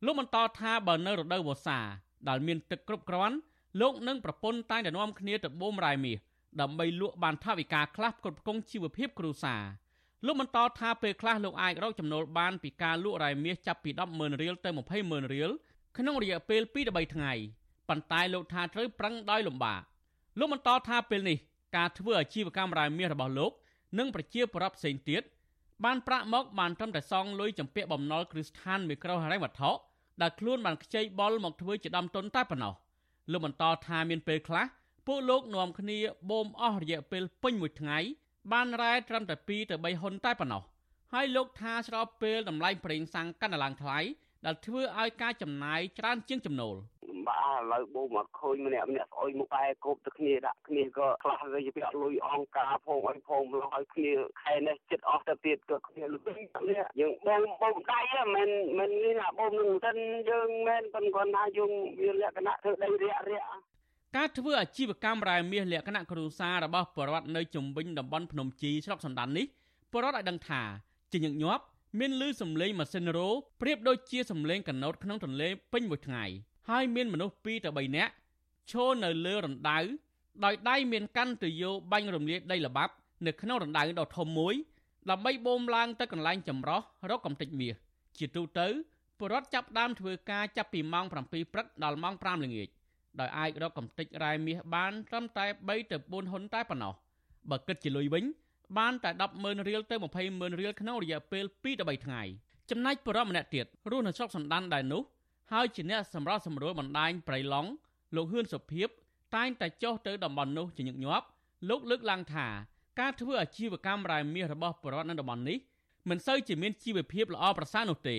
លោកបន្តថាបើនៅរដូវវស្សាដែលមានទឹកគ្រប់គ្រាន់លោកនិងប្រពន្ធតែងតែនាំគ្នាទៅបូមរ៉ែមាសដើម្បីលក់បានថវិកាខ្លះគ្រប់គ្រងជីវភាពគ្រួសារ លោកបន្តថាពេលខ្លះលោកអាចរកចំណូលបានពីការលក់រ៉ែមាសចាប់ពី100000រៀលទៅ200,000រៀលក្នុងរយៈពេល2ដល់3ថ្ងៃប៉ុន្តែលោកថាត្រូវប្រឹងដោយលំបាកលោកបន្តថាពេលនេះការធ្វើអាជីវកម្មរ៉ែមាសរបស់លោកនិងប្រជាពលរដ្ឋផ្សេងទៀតបានប្រាក់មកបានត្រឹមតែសងលុយចំពាក់បំណុលគ្រឹះស្ថានមីក្រូហិរញ្ញវត្ថុដែលខ្លួនបានខ្ចីបុលមកធ្វើជាដំទុនតែប៉ុណ្ណោះលោកបន្តថាមានពេលខ្លះពួកលោកនាំគ្នាបូមអស់រយៈពេលពេញមួយថ្ងៃ បានរ៉ែត្រឹមតែ2ទៅ3ហ៊ុនតែប៉ុណ្ណោះហើយលោកថាស្របពេលតម្លៃប្រេងសាំងកាន់តែឡើងថ្លៃដែលធ្វើឲ្យការចំណាយច្រើនជាងចំណូលបាទឥឡូវបូមកឃើញម្នាក់ម្នាក់ស្អុយមុខឯគប់ទៅគ្នាដាក់គ្នាក៏ខ្លះទៅជាពាក់លុយអង្ការផងអីផងលោះឲ្យគ្នាខែនេះចិត្តអស់ទៅទៀតក៏គ្នាលុយនេះយើងបងបងដៃមិនមិននេះណាបងនឹងសិនយើងមិនប៉ុន្តែគាត់ថាយើងវាលក្ខណៈធ្វើដីរាក់រាក់ ការធ្វើអាជីវកម្មរ៉ែមាសលក្ខណៈគ្រួសាររបស់បរដ្ឋនៅជំវិញតំបន់ភ្នំជីស្រុកសណ្ដាននេះបរដ្ឋឲ្យដឹងថាជាញឹកញាប់មានលឺសំឡេងម៉ាស៊ីនរោប្រៀបដូចជាសំឡេងកណោតក្នុងទន្លេពេញមួយថ្ងៃហើយមានមនុស្ស2ទៅ3នាក់ឈរនៅលើរណ្ដៅដោយដៃមានកាន់ទយោបាញ់រំលាយដីល្បាប់នៅក្នុងរណ្ដៅដ៏ធំមួយដើម្បីបូមឡើងទៅកន្លែងចម្រោះរកកំទេចមាសជាទូទៅពលរដ្ឋចាប់ដើមធ្វើការចាប់ពីម៉ោង7ព្រឹកដល់ម៉ោង5ល្ងាច ដោយអាចរកកំទេចរ៉ែមាសបានត្រឹមតែ3ទៅ4ហ៊ុនតែប៉ុណ្ណោះបើគិតជាលុយវិញបានតែ100000រៀលទៅ20000រៀលក្នុងរយៈពេល2ទៅ3ថ្ងៃចំណែកបរិបម្នាក់ទៀតរស់នៅស្រុកសណ្ដានដែរនោះហើយជាអ្នកសម្រាប់សម្រួលបណ្ដាញប្រៃឡង់លោកហ៊ឿនសុភីបតែងតែចុះទៅតំបន់នោះជាញឹកញាប់លោកលើកឡើងថាការធ្វើអាជីវកម្មរ៉ែមាសរបស់បរិវត្តនៅតំបន់នេះមិនសូវជាមានជីវភាពល្អប្រសើរនោះទេ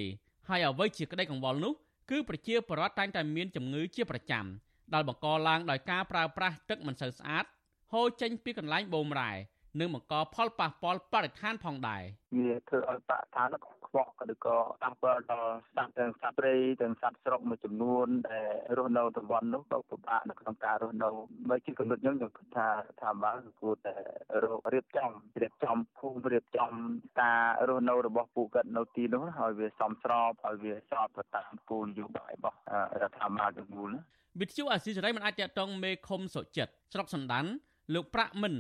ហើយអ្វីជាក្តីកង្វល់នោះគឺប្រជាពលរដ្ឋតែងតែមានជំងឺជាប្រចាំ ដែលបង្កឡើងដោយការប្រើប្រាស់ទឹកមិនសូវស្អាតហូរចេញពីកន្លែងបូមរ៉ែនិងបង្កផលប៉ះពាល់បរិស្ថានផងដែរវាធ្វើឲ្យបរិស្ថានខ្វក់ឬក៏ប៉ះពាល់ដល់សត្វទាំងសត្វព្រៃទាំងសត្វស្រុកមួយចំនួនដែលរស់នៅតំបន់នោះក៏ពិបាកនៅក្នុងការរស់នៅបើជាកំណត់ខ្ញុំខ្ញុំគិតថាថាបានគួរតែរករៀបចំរៀបចំភូមិរៀបចំការរស់នៅរបស់ពួកគាត់នៅទីនោះហើយវាសមស្របហើយវាស្របទៅតាមគោលនយោបាយរបស់រដ្ឋាភិបាលទាំងមូល វិទ្យុអាស៊ីសេរីមិនអាចតតងមេឃុំសុចិត្តស្រុកសណ្ដានលោកប្រាក់មិន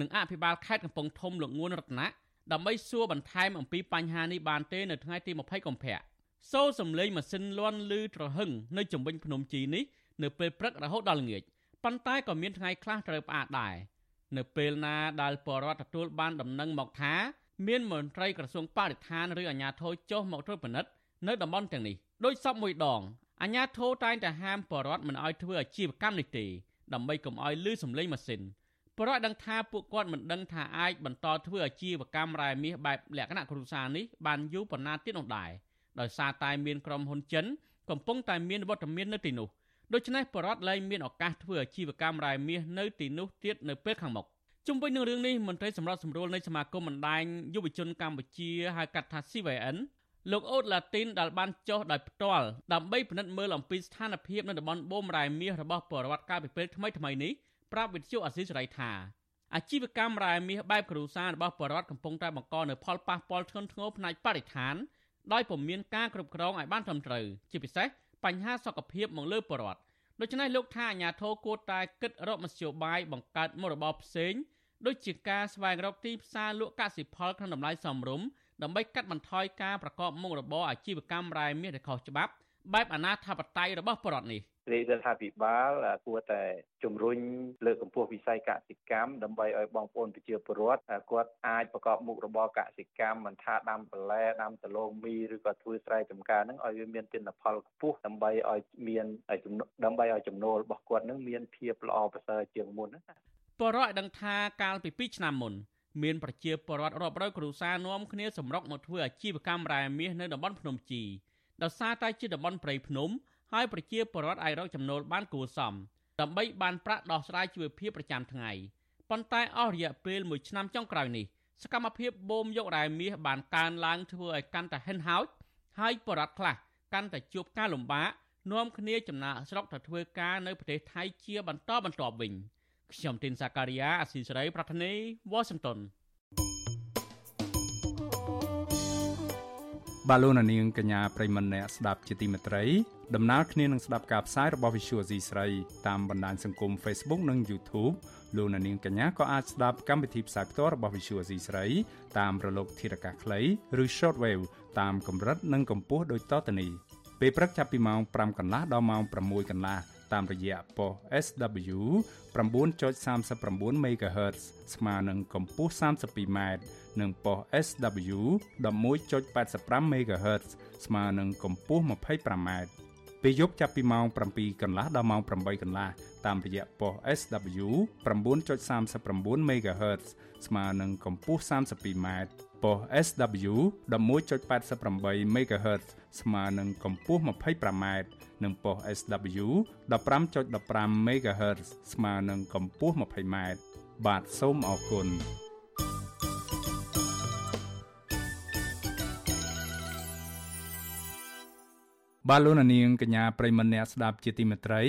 និងអភិបាលខេត្តកំពង់ធំលោកងួនរតនៈដើម្បីសួរបន្ថែមអំពីបញ្ហានេះបានទេនៅថ្ងៃទី20កុម្ភៈសូរសំឡេងម៉ាស៊ីនលាន់ឮត្រហឹងនៅជំវិញភ្នំជីនេះនៅពេលព្រឹករហូតដល់ល្ងាចប៉ុន្តែក៏មានថ្ងៃខ្លះត្រូវផ្អាកដែរនៅពេលណាដែលបរដ្ឋទទួលបានដំណឹងមកថាមានមន្ត្រីក្រសួងបរិស្ថានឬអាជ្ញាធរចុះមកត្រួតពិនិត្យនៅតំបន់ទាំងនេះដោយសពមួយដង អាជ្ញាធរតែងតែហាមបរដ្ឋមិនឲ្យធ្វើអាជីវកម្មនេះទេដើម្បីកុំឲ្យលឺសំឡេងម៉ាស៊ីនពលរដ្ឋដឹងថាពួកគាត់មិនដឹងថាអាចបន្តធ្វើអាជីវកម្មរ៉ែមាសបែបលក្ខណៈគ្រួសារនេះបានយូរប៉ុណ្ណាទៀតនោះដែរដោយសារតែមានក្រុមហ៊ុនចិនកំពុងតែមានវត្តមាននៅទីនោះដូច្នេះបរដ្ឋលែងមានឱកាសធ្វើអាជីវកម្មរ៉ែមាសនៅទីនោះទៀតនៅពេលខាងមុខជុំវិញនឹងរឿងនេះមន្ត្រីសម្រាប់សម្រួលនៃសមាគមបណ្ដាញយុវជនកម្ពុជាហៅកាត់ថា CVN លោកអូតឡាទីនដែលបានចុះដោយផ្ទាល់ដើម្បីពិនិត្យមើលអំពីស្ថានភាពនៅតំបន់បូមរ៉ែមាសរបស់បរដ្ឋកាលពីពេលថ្មីថ្មីនេះប្រាប់វិទ្យុអាស៊ីសេរីថាអាជីវកម្មរ៉ែមាសបែបគ្រួសាររបស់បរដ្ឋកំពុងតែបង្កនៅផលប៉ះពាល់ធ្ងន់ធ្ងរផ្នែកបរិស្ថានដោយពុំមានការគ្រប់គ្រងឲ្យបានត្រឹមត្រូវជាពិសេសបញ្ហាសុខភាពមកលើបរដ្ឋដូច្នេះលោកថាអាញាធរគួរតែគិតរកមធ្យោបាយបង្កើតមុខរបរផ្សេងដូចជាការស្វែងរកទីផ្សារលក់កសិផលក្នុងតម្លៃសមរម្យ ដើម្បីកាត់បន្ថយការប្រកបមុខរបរអាជីវកម្មរ៉ែមាសដែលខុសច្បាប់បែបអនាធបត័យរបស់បរដ្ឋនេះទរាជរដ្ឋាភិបាលគួរតែជំរុញលើកកម្ពស់វិស័យកសិកម្មដើម្បីឲ្យបងប្អូនប្រជាពលរដ្ឋគាត់អាចប្រកបមុខរបរកសិកម្មមិនថាដាំបន្លែដាំដលងមីឬក៏ធ្វើស្រែចម្ការហ្នឹងឲ្យវាមានទិន្នផលខ្ពស់ដើម្បីឲ្យមានដើម្បីឲ្យចំណូលរបស់គាត់នឹងមានភាពល្អប្រសើរជាងមុនណាបរិយដឹងថាកាលពី2ឆ្នាំមុន មានប្រជាពលរដ្ឋរាប់រយគ្រួសារនាំគ្នាសម្រុកមកធ្វើអាជីវកម្មរ៉ែមាសនៅតំបន់ភ្នំជីដោយសារតែជាតំបន់ព្រៃភ្នំហើយប្រជាពលរដ្ឋអាចរកចំណូលបានគួរសមដើម្បីបានប្រាក់ដោះស្រាយជីវភាពប្រចាំថ្ងៃប៉ុន្តែអស់រយៈពេល1ឆ្នាំចុងក្រោយនេះសកម្មភាពបូមយករ៉ែមាសបានកើនឡើងធ្វើឲ្យកាន់តែហិនហោចហើយបរដ្ឋខ្លះកាន់តែជួបការលំបាកនាំគ្នាចំណាកស្រុកទៅធ្វើការនៅប្រទេសថៃជាបន្តបន្ទាប់វិញ ខ្ញុំទីនសាការីយ៉ាអស៊ីសេរីប្រធានីវ៉ាស៊ីនតោនបាឡូណានាងកញ្ញាប្រិមម្នាក់ស្ដាប់ជាទីមេត្រីដំណើរគ្នានឹងស្ដាប់ការផ្សាយរបស់ Visual C ស្រីតាមបណ្ដាញសង្គម Facebook និង YouTube លោកនាងកញ្ញាក៏អាចស្ដាប់កម្មវិធីផ្សាយផ្ទាល់របស់ Visual C ស្រីតាមរលកធារកាសខ្លីឬ Shortwave តាមកម្រិតនិងកម្ពស់ដូចតទៅនេះពេលព្រឹកចាប់ពីម៉ោង5កន្លះដល់ម៉ោង6កន្លះ តាមរយៈប៉ុស SW 9.39 MHz ស្មើនឹងកម្ពស់ 32m និងប៉ុស SW 11.85 MHz ស្មើនឹងកម្ពស់ 25m ពេលយប់ចាប់ពីម៉ោង7កន្លះដល់ម៉ោង8កន្លះតាមរយៈប៉ុស SW 9.39 MHz ស្មើនឹងកម្ពស់ 32m ប៉ុស SW 11.88 MHz ស្មើនឹងកម្ពស់ 25m និងប៉ុស SW 15.15 MHz ស្មើនឹងកម្ពស់ 20m បាទសូមអរគុណបាទលោកនាងកញ្ញាប្រិមម្នាក់ស្ដាប់ជាទីមេត្រី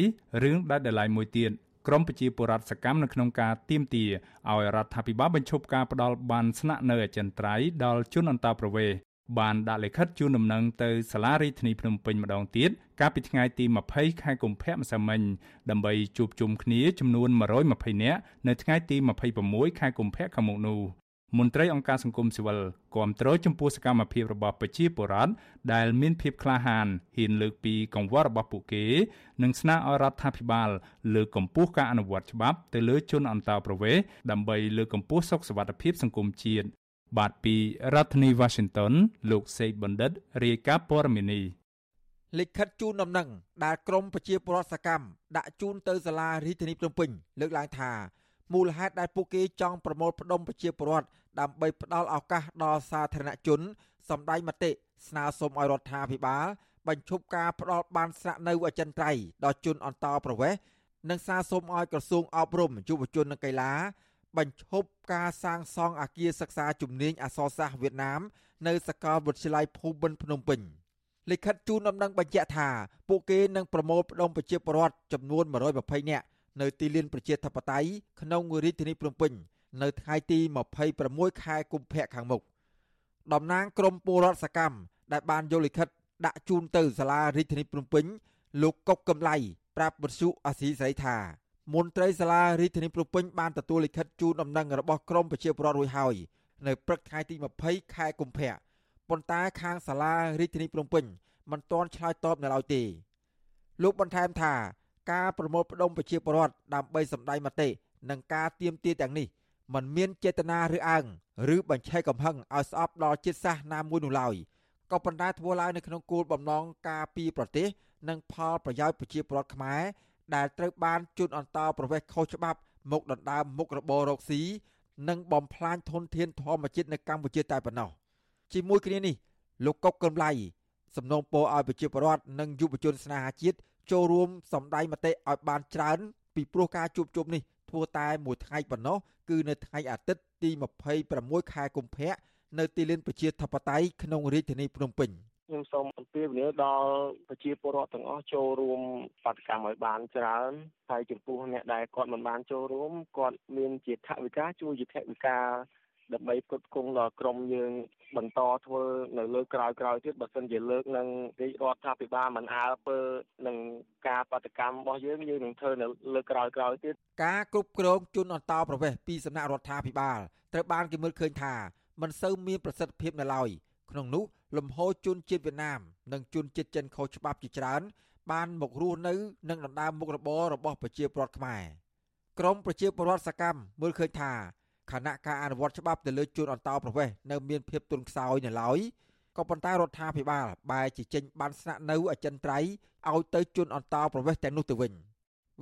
រឿងដាច់ដライមួយទៀត ក្រមប្រជាពលរដ្ឋសកម្មនៅក្នុងការទៀមទាឲ្យរដ្ឋាភិបាលបញ្ឈប់ការផ្ដាល់បានស្នាក់នៅអចិន្ត្រៃយ៍ដល់ជនអន្តោប្រវេសន៍បានដាក់លិខិតជូនដំណឹងទៅសាលារដ្ឋាភិបាលភ្នំពេញម្ដងទៀតកាលពីថ្ងៃទី20ខែកុម្ភៈម្សិលមិញដើម្បីជួបជុំគ្នាចំនួន120នាក់នៅថ្ងៃទី26ខែកុម្ភៈខាងមុខនោះ មន្ត្រីអង្គការសង្គមស៊ីវិលគាំទ្រចំពោះសកម្មភាពរបស់ប្រជាពលរដ្ឋដែលមានភាពក្លាហានហ៊ានលើកពីកង្វល់របស់ពួកគេ និងស្នើឲ្យរដ្ឋាភិបាល លើកកម្ពស់ការអនុវត្តច្បាប់ទៅលើជនអន្តោប្រវេសន៍ដើម្បីលើកកម្ពស់សុខសុវត្ថិភាពសង្គមជាតិបាទពីរដ្ឋធានី Washington លោកសេកបណ្ឌិតរាយការណ៍ព័ត៌មាននេះលិខិតជូនដំណឹងដែលក្រមប្រជាពលរដ្ឋសកម្មដាក់ជូនទៅសាលារាជធានីភ្នំពេញលើកឡើងថា មូលហេតុដែលពួកគេចង់ប្រមូលផ្ដុំប្រជាពលរដ្ឋដើម្បីផ្ដល់ឱកាសដល់សាធារណជនសម្ដែងមតិស្នើសុំឲ្យរដ្ឋាភិបាលបញ្ឈប់ការផ្ដល់បានស្នាក់នៅអចិន្ត្រៃយ៍ដល់ជនអន្តោប្រវេសន៍និងសារសុំឲ្យក្រសួងអប់រំយុវជននិងកីឡាបញ្ឈប់ការសាងសង់អគារសិក្សាជំនាញអក្សរសាស្ត្រវៀតណាម នៅសាកលវិទ្យាល័យភូមិន្ទភ្នំពេញលិខិតជូនដំណឹងបញ្ជាក់ថាពួកគេនឹងប្រមូលផ្ដុំប្រជាពលរដ្ឋចំនួន120នាក់ នៅទីលានប្រជាធិបតេយ្យក្នុងរាជធានីភ្នំពេញនៅថ្ងៃទី26ខែកុម្ភៈខាងមុខតំណាងក្រមពលរដ្ឋសកម្មដែលបានយកលិខិតដាក់ជូនទៅសាលារាជធានីភ្នំពេញលោកកុកកំឡៃប្រាប់បទសុអាស៊ីសេរីថាមន្ត្រីសាលារាជធានីភ្នំពេញបានទទួលលិខិតជូនដំណឹងរបស់ក្រមប្រជាពលរដ្ឋរួចហើយនៅព្រឹកថ្ងៃទី20ខែកុម្ភៈប៉ុន្តែខាងសាលារាជធានីភ្នំពេញមិនទាន់ឆ្លើយតបនៅឡើយទេលោកបន្ថែមថា ការប្រមូលផ្ដុំប្រជាពលរដ្ឋដើម្បីសម្ដែងមតិនិងការទៀមទាទាំងនេះมันមានចេតនាឬអើងឬបញ្ឆេះកំហឹងឲ្យស្អប់ដល់ជាតិសាសន៍ណាមួយនោះឡើយក៏ប៉ុន្តែធ្វើឡើងនៅក្នុងគោលបំណងការពីប្រទេស និងផលប្រយោជន៍ប្រជាពលរដ្ឋខ្មែរដែលត្រូវបានជន់អន្តោប្រវេសន៍ខុសច្បាប់មកដណ្ដើមមុខរបររកស៊ីនិងបំផ្លាញធនធានធម្មជាតិនៅកម្ពុជាតែប៉ុណ្ណោះជាមួយគ្នានេះលោកកុកកឹមឡៃសំណូមពរឲ្យប្រជាពលរដ្ឋនិងយុវជនស្នេហាជាតិ ចូលរួមសម្ដែងមតិឲ្យបានច្រើន ពីព្រោះការជួបជុំនេះធ្វើតែមួយថ្ងៃប៉ុណ្ណោះគឺនៅថ្ងៃអាទិត្យទី26ខែកុម្ភៈនៅទីលានប្រជាធិបតេយ្យក្នុងរាជធានីភ្នំពេញខ្ញុំសូមអំពាវនាវដល់ប្រជាពលរដ្ឋទាំងអស់ចូលរួមបដកម្មឲ្យបានច្រើនហើយចំពោះអ្នកដែលគាត់មិនបានចូលរួមគាត់មានជាថវិកាជួយជាថវិកា ដើម្បីផ្គត់ផ្គង់ដល់ក្រមយើងបន្តធ្វើនៅលើក្រោយក្រោយទៀតបើសិនជាលើកនឹងរាជរដ្ឋាភិបាលមិនអើពើនឹងការបដកម្មរបស់យើងយើងនឹងធ្វើនៅលើក្រោយក្រោយទៀតការគ្រប់គ្រងជនអន្តោប្រវេសន៍ពីសំណាក់រដ្ឋាភិបាលត្រូវបានគេមើលឃើញថាមិនសូវមានប្រសិទ្ធភាពនៅឡើយក្នុងនោះលំហូរជនជាតិវៀតណាម និងជនជាតិចិនខុសច្បាប់ជាច្រើន បានមករស់នៅនិងដណ្ដើមមុខរបររបស់ប្រជាពលរដ្ឋខ្មែរក្រមប្រជាពលរដ្ឋសកម្មមើលឃើញថា ខណៈការអនុវត្តច្បាប់ទៅលើជនអន្តោប្រវេសន៍នៅមានភាពទន់ខ្សោយនៅឡើយក៏ប៉ុន្តែរដ្ឋាភិបាលបែរជាចេញបានស្នាក់នៅអចិន្ត្រៃយ៍ឲ្យទៅជនអន្តោប្រវេសន៍ទាំងនោះទៅវិញ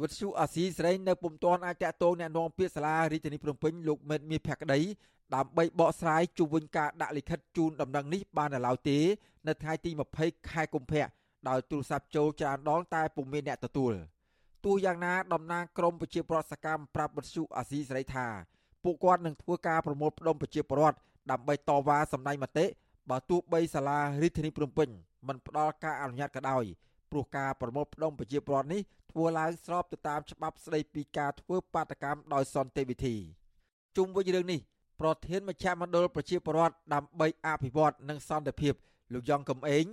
វិទ្យុអាស៊ីសេរីនៅពុំទាន់អាចតតងแนะនាំពាក្យសាលារាជធានីភ្នំពេញលោកមេតមាសភក្តីដើម្បីបកស្រាយជុំវិញការដាក់លិខិតជូនដំណឹងនេះបាននៅឡើយទេ នៅថ្ងៃទី20ខែកុម្ភៈដោយទូរស័ព្ទចូលច្រើនដងតែពុំមានអ្នកទទួលទោះយ៉ាងណាតំណាងក្រមប្រជាពលរដ្ឋសកម្មប្រាប់វិទ្យុអាស៊ីសេរីថា ពួកគាត់នឹងធ្វើការប្រមូលផ្ដុំប្រជាពលរដ្ឋដើម្បីតវ៉ាសម្ដែងមតិបើទោះបីសាលារាជធានីភ្នំពេញមិនផ្ដល់ការអនុញ្ញាតក៏ដោយព្រោះការប្រមូលផ្ដុំប្រជាពលរដ្ឋនេះធ្វើឡើងស្របទៅតាមច្បាប់ស្ដីពីការធ្វើបាតកម្មដោយសន្តិវិធីជុំវិញរឿងនេះប្រធានមជ្ឈមណ្ឌលប្រជាពលរដ្ឋដើម្បីអភិវឌ្ឍនិងសន្តិភាពលោកយ៉ងកំឯង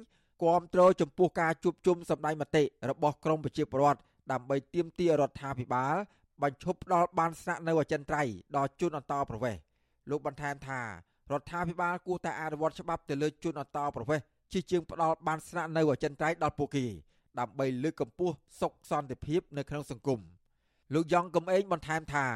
គាំទ្រចំពោះការជួបជុំសម្ដែងមតិរបស់ក្រមប្រជាពលរដ្ឋដើម្បីទាមទាររដ្ឋាភិបាល បញ្ឈប់ផ្ដល់បានស្នាក់នៅអចិន្ត្រៃយ៍ដល់ជនអន្តោប្រវេសន៍លោកបន្ថែមថារដ្ឋាភិបាលគួរតែអនុវត្តច្បាប់ទៅលើជនអន្តោប្រវេសន៍ជាជាងផ្ដល់បានស្នាក់នៅអចិន្ត្រៃយ៍ដល់ពួកគេដើម្បីលើកកម្ពស់សុខសន្តិភាពនៅក្នុងសង្គមលោកយ៉ងកំឯងបន្ថែមថា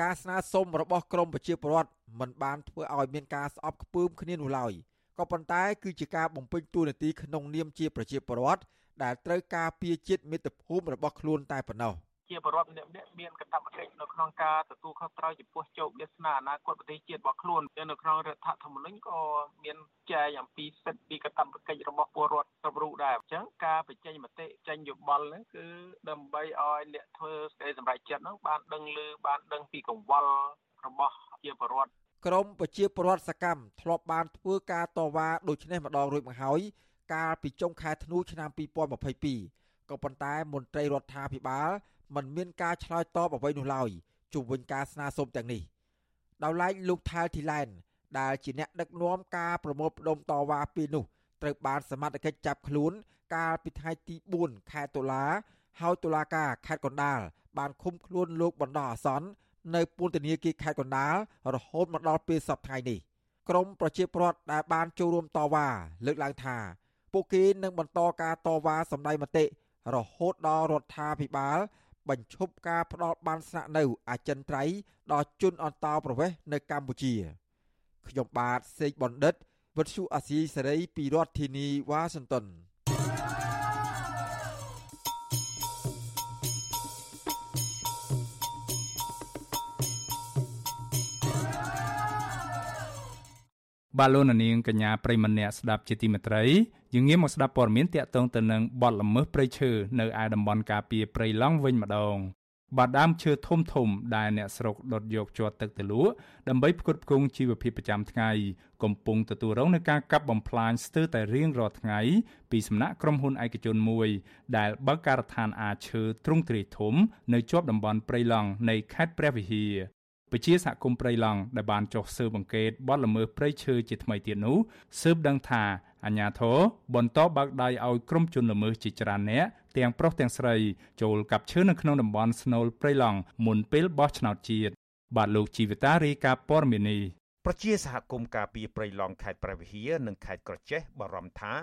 ការស្នើសុំរបស់ក្រមប្រជាពលរដ្ឋមិនបានធ្វើឲ្យមានការស្អប់ខ្ពើមគ្នានោះឡើយក៏ប៉ុន្តែគឺជាការបំពេញតួនាទីក្នុងនាមជាប្រជាពលរដ្ឋដែលត្រូវការពារជាតិមាតុភូមិរបស់ខ្លួនតែប៉ុណ្ណោះ។ ជាបរដ្ឋម្នាក់ម្នាក់មានកាតព្វកិច្ចនៅក្នុងការទទួលខុសត្រូវចំពោះជោគវាសនាអនាគតប្រទេសជាតិរបស់ខ្លួននៅក្នុងរដ្ឋធម្មនុញ្ញក៏មានចែងអំពីសិទ្ធិពីកាតព្វកិច្ចរបស់ពលរដ្ឋគ្រប់រូបដែរអញ្ចឹងការបញ្ចេញមតិចេញយោបល់ហ្នឹងគឺដើម្បីឲ្យអ្នកធ្វើសេចក្តីសម្រេចចិត្តហ្នឹងបានដឹងឮបានដឹងពីកង្វល់របស់ជាបរដ្ឋក្រមប្រជាពលរដ្ឋសកម្មធ្លាប់បានធ្វើការតវ៉ាដូចនេះម្ដងរួចមកហើយកាលពីចុងខែធ្នូឆ្នាំ2022ក៏ប៉ុន្តែមន្ត្រីរដ្ឋាភិបាល មិនមានការឆ្លើយតបអ្វីនោះឡើយជុំវិញការស្នើសុំទាំងនេះដោយឡែកលោកថែលធីឡែនដែលជាអ្នកដឹកនាំការប្រមូលផ្ដុំតវ៉ាពីនោះត្រូវបានសមត្ថកិច្ចចាប់ខ្លួន កាលពីថ្ងៃទី4ខែតុលាហើយតុលាការខេត្តកណ្ដាលបានឃុំខ្លួនលោកបណ្ដោះអាសន្ននៅពន្ធនាគារខេត្តកណ្ដាលរហូតមកដល់ពេលសប្តាហ៍នេះក្រមប្រជាពលរដ្ឋដែលបានចូលរួមតវ៉ាលើកឡើងថា ពួកគេនឹងបន្តការតវ៉ាសម្ដែងមតិរហូតដល់រដ្ឋាភិបាល បញ្ឈប់ការផ្ដល់បានស្នាក់នៅអចិន្ត្រៃយ៍ដល់ជនអន្តោប្រវេសន៍នៅកម្ពុជាខ្ញុំបាទសេកបណ្ឌិតវិទ្យុអាស៊ីសេរីពីរដ្ឋធានីវ៉ាស៊ីនតោន បាទលោកនាងកញ្ញាប្រិមម្នាក់ស្ដាប់ជាទីមេត្រីយើងងាកមកស្ដាប់ព័ត៌មានតាក់ទងទៅនឹងបទល្មើសព្រៃឈើនៅឯតំបន់ការពារព្រៃឡង់វិញម្ដងបាដើមឈើធំធំដែលអ្នកស្រុកដុតយកជាប់ទឹកទៅលក់ដើម្បីផ្គត់ផ្គង់ជីវភាពប្រចាំថ្ងៃកំពុងទទួលរងនឹងការកាប់បំផ្លាញស្ទើរតែរៀងរាល់ថ្ងៃពីសំណាក់ក្រុមហ៊ុនឯកជនមួយ ដែលបើកការដ្ឋានអាឈើទ្រង់ទ្រាយធំ នៅជាប់តំបន់ព្រៃឡង់នៃខេត្តព្រះវិហារ ពជាសហគមន៍ព្រៃឡង់ដែលបានចុះស៊ើបអង្កេតបទល្មើសព្រៃឈើជាថ្មីទៀតនោះស៊ើបដឹងថាអាញាធរបន្តបើកដៃឲ្យក្រុមជនល្មើសជាច្រើនអ្នកទាំងប្រុសទាំងស្រីចូលកាប់ឈើនៅក្នុងតំបន់ស្នូលព្រៃឡង់មុនពេលបោះឆ្នោតជាតិបាទលោកជីវិតារីកាព័រមីនីប្រជាសហគមន៍ការពីព្រៃឡង់ខេត្តព្រះវិហារនិងខេត្តក្រចេះបារម្ភថា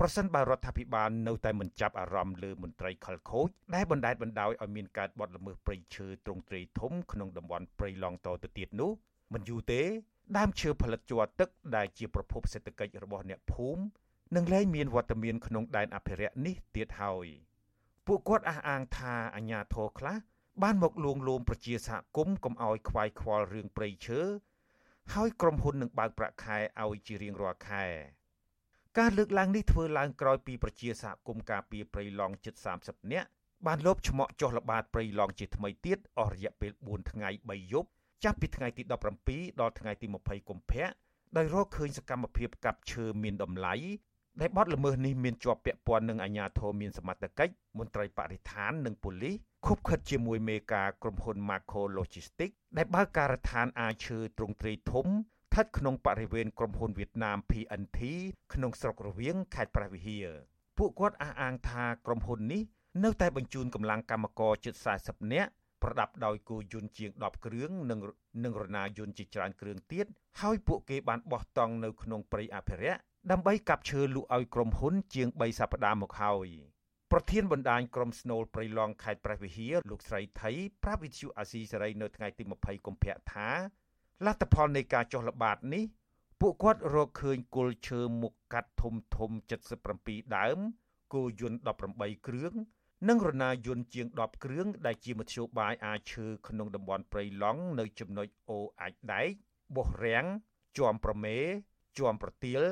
ប្រសិនបើរដ្ឋាភិបាលនៅតែមិនចាប់អារម្មណ៍លើមន្ត្រីខលខូចដែលបណ្តែតបណ្តោយឲ្យមានការបទល្មើសព្រៃឈើទ្រង់ទ្រាយធំក្នុងតំបន់ព្រៃឡង់តទៅទៀតនោះមិនយូរទេដើមឈើផលិតជ័រទឹកដែលជាប្រភពសេដ្ឋកិច្ចរបស់អ្នកភូមិនឹងលែងមានវត្តមានក្នុងដែនអភិរក្សនេះទៀតហើយពួកគាត់អះអាងថាអាញាធរខ្លះបានមកលួងលោមប្រជាសហគមន៍កុំឲ្យខ្វាយខ្វល់រឿងព្រៃឈើហើយក្រុមហ៊ុននឹងបើកប្រាក់ខែឲ្យជារៀងរាល់ខែ ការលើកឡើងនេះធ្វើឡើងក្រោយពីប្រជាសហគមន៍ការពីព្រៃឡង់ជិត30នាក់បានលបឆ្មក់ចុះល្បាតព្រៃឡង់ជាថ្មីទៀតអស់រយៈពេល4ថ្ងៃ3យប់ចាប់ពីថ្ងៃទី17ដល់ថ្ងៃទី20កុម្ភៈដោយរកឃើញសកម្មភាពកាប់ឈើមានតម្លៃដែលបទល្មើសនេះមានជាប់ពាក់ព័ន្ធនឹងអាជ្ញាធរមានសមត្ថកិច្ចមន្ត្រីបរិស្ថាននិងប៉ូលីសខុបខិតជាមួយមេការក្រុមហ៊ុន Macro Logistics ដែលបើកការដ្ឋានអាឈើទ្រង់ទ្រាយធំ ស្ថិតក្នុងបរិវេណក្រុមហ៊ុនវៀតណាម PNT ក្នុងស្រុករវៀងខេត្តព្រះវិហារពួកគាត់អះអាងថាក្រុមហ៊ុននេះនៅតែបញ្ជូនកម្លាំងកម្មករជិត40នាក់ប្រដាប់ដោយគោយន្តជាង10គ្រឿងនិងនិងរណាយន្តជាច្រើនគ្រឿងទៀតហើយពួកគេបានបោះតង់នៅក្នុងព្រៃអភិរក្សដើម្បីកាប់ឈើលក់ឲ្យក្រុមហ៊ុនជាង3សប្តាហ៍មកហើយប្រធានបណ្ដាញក្រុមស្នូលព្រៃឡង់ខេត្តព្រះវិហារលោកស្រីថៃប្រាប់វិទ្យុអាស៊ីសេរីនៅថ្ងៃទី20កុម្ភៈថា លទ្ធផលនៃការចុះល្បាតនេះ ពួកគាត់រកឃើញគល់ឈើមុខកាត់ធំធំ77ដើម គោយន្ត18គ្រឿងនិងរណាយន្តជាង10គ្រឿងដែលជាមធ្យោបាយអាចឈើក្នុងតំបន់ព្រៃឡង់នៅចំណុចអូអាចដែកបោះរាំងជាំប្រមេជាំប្រទៀល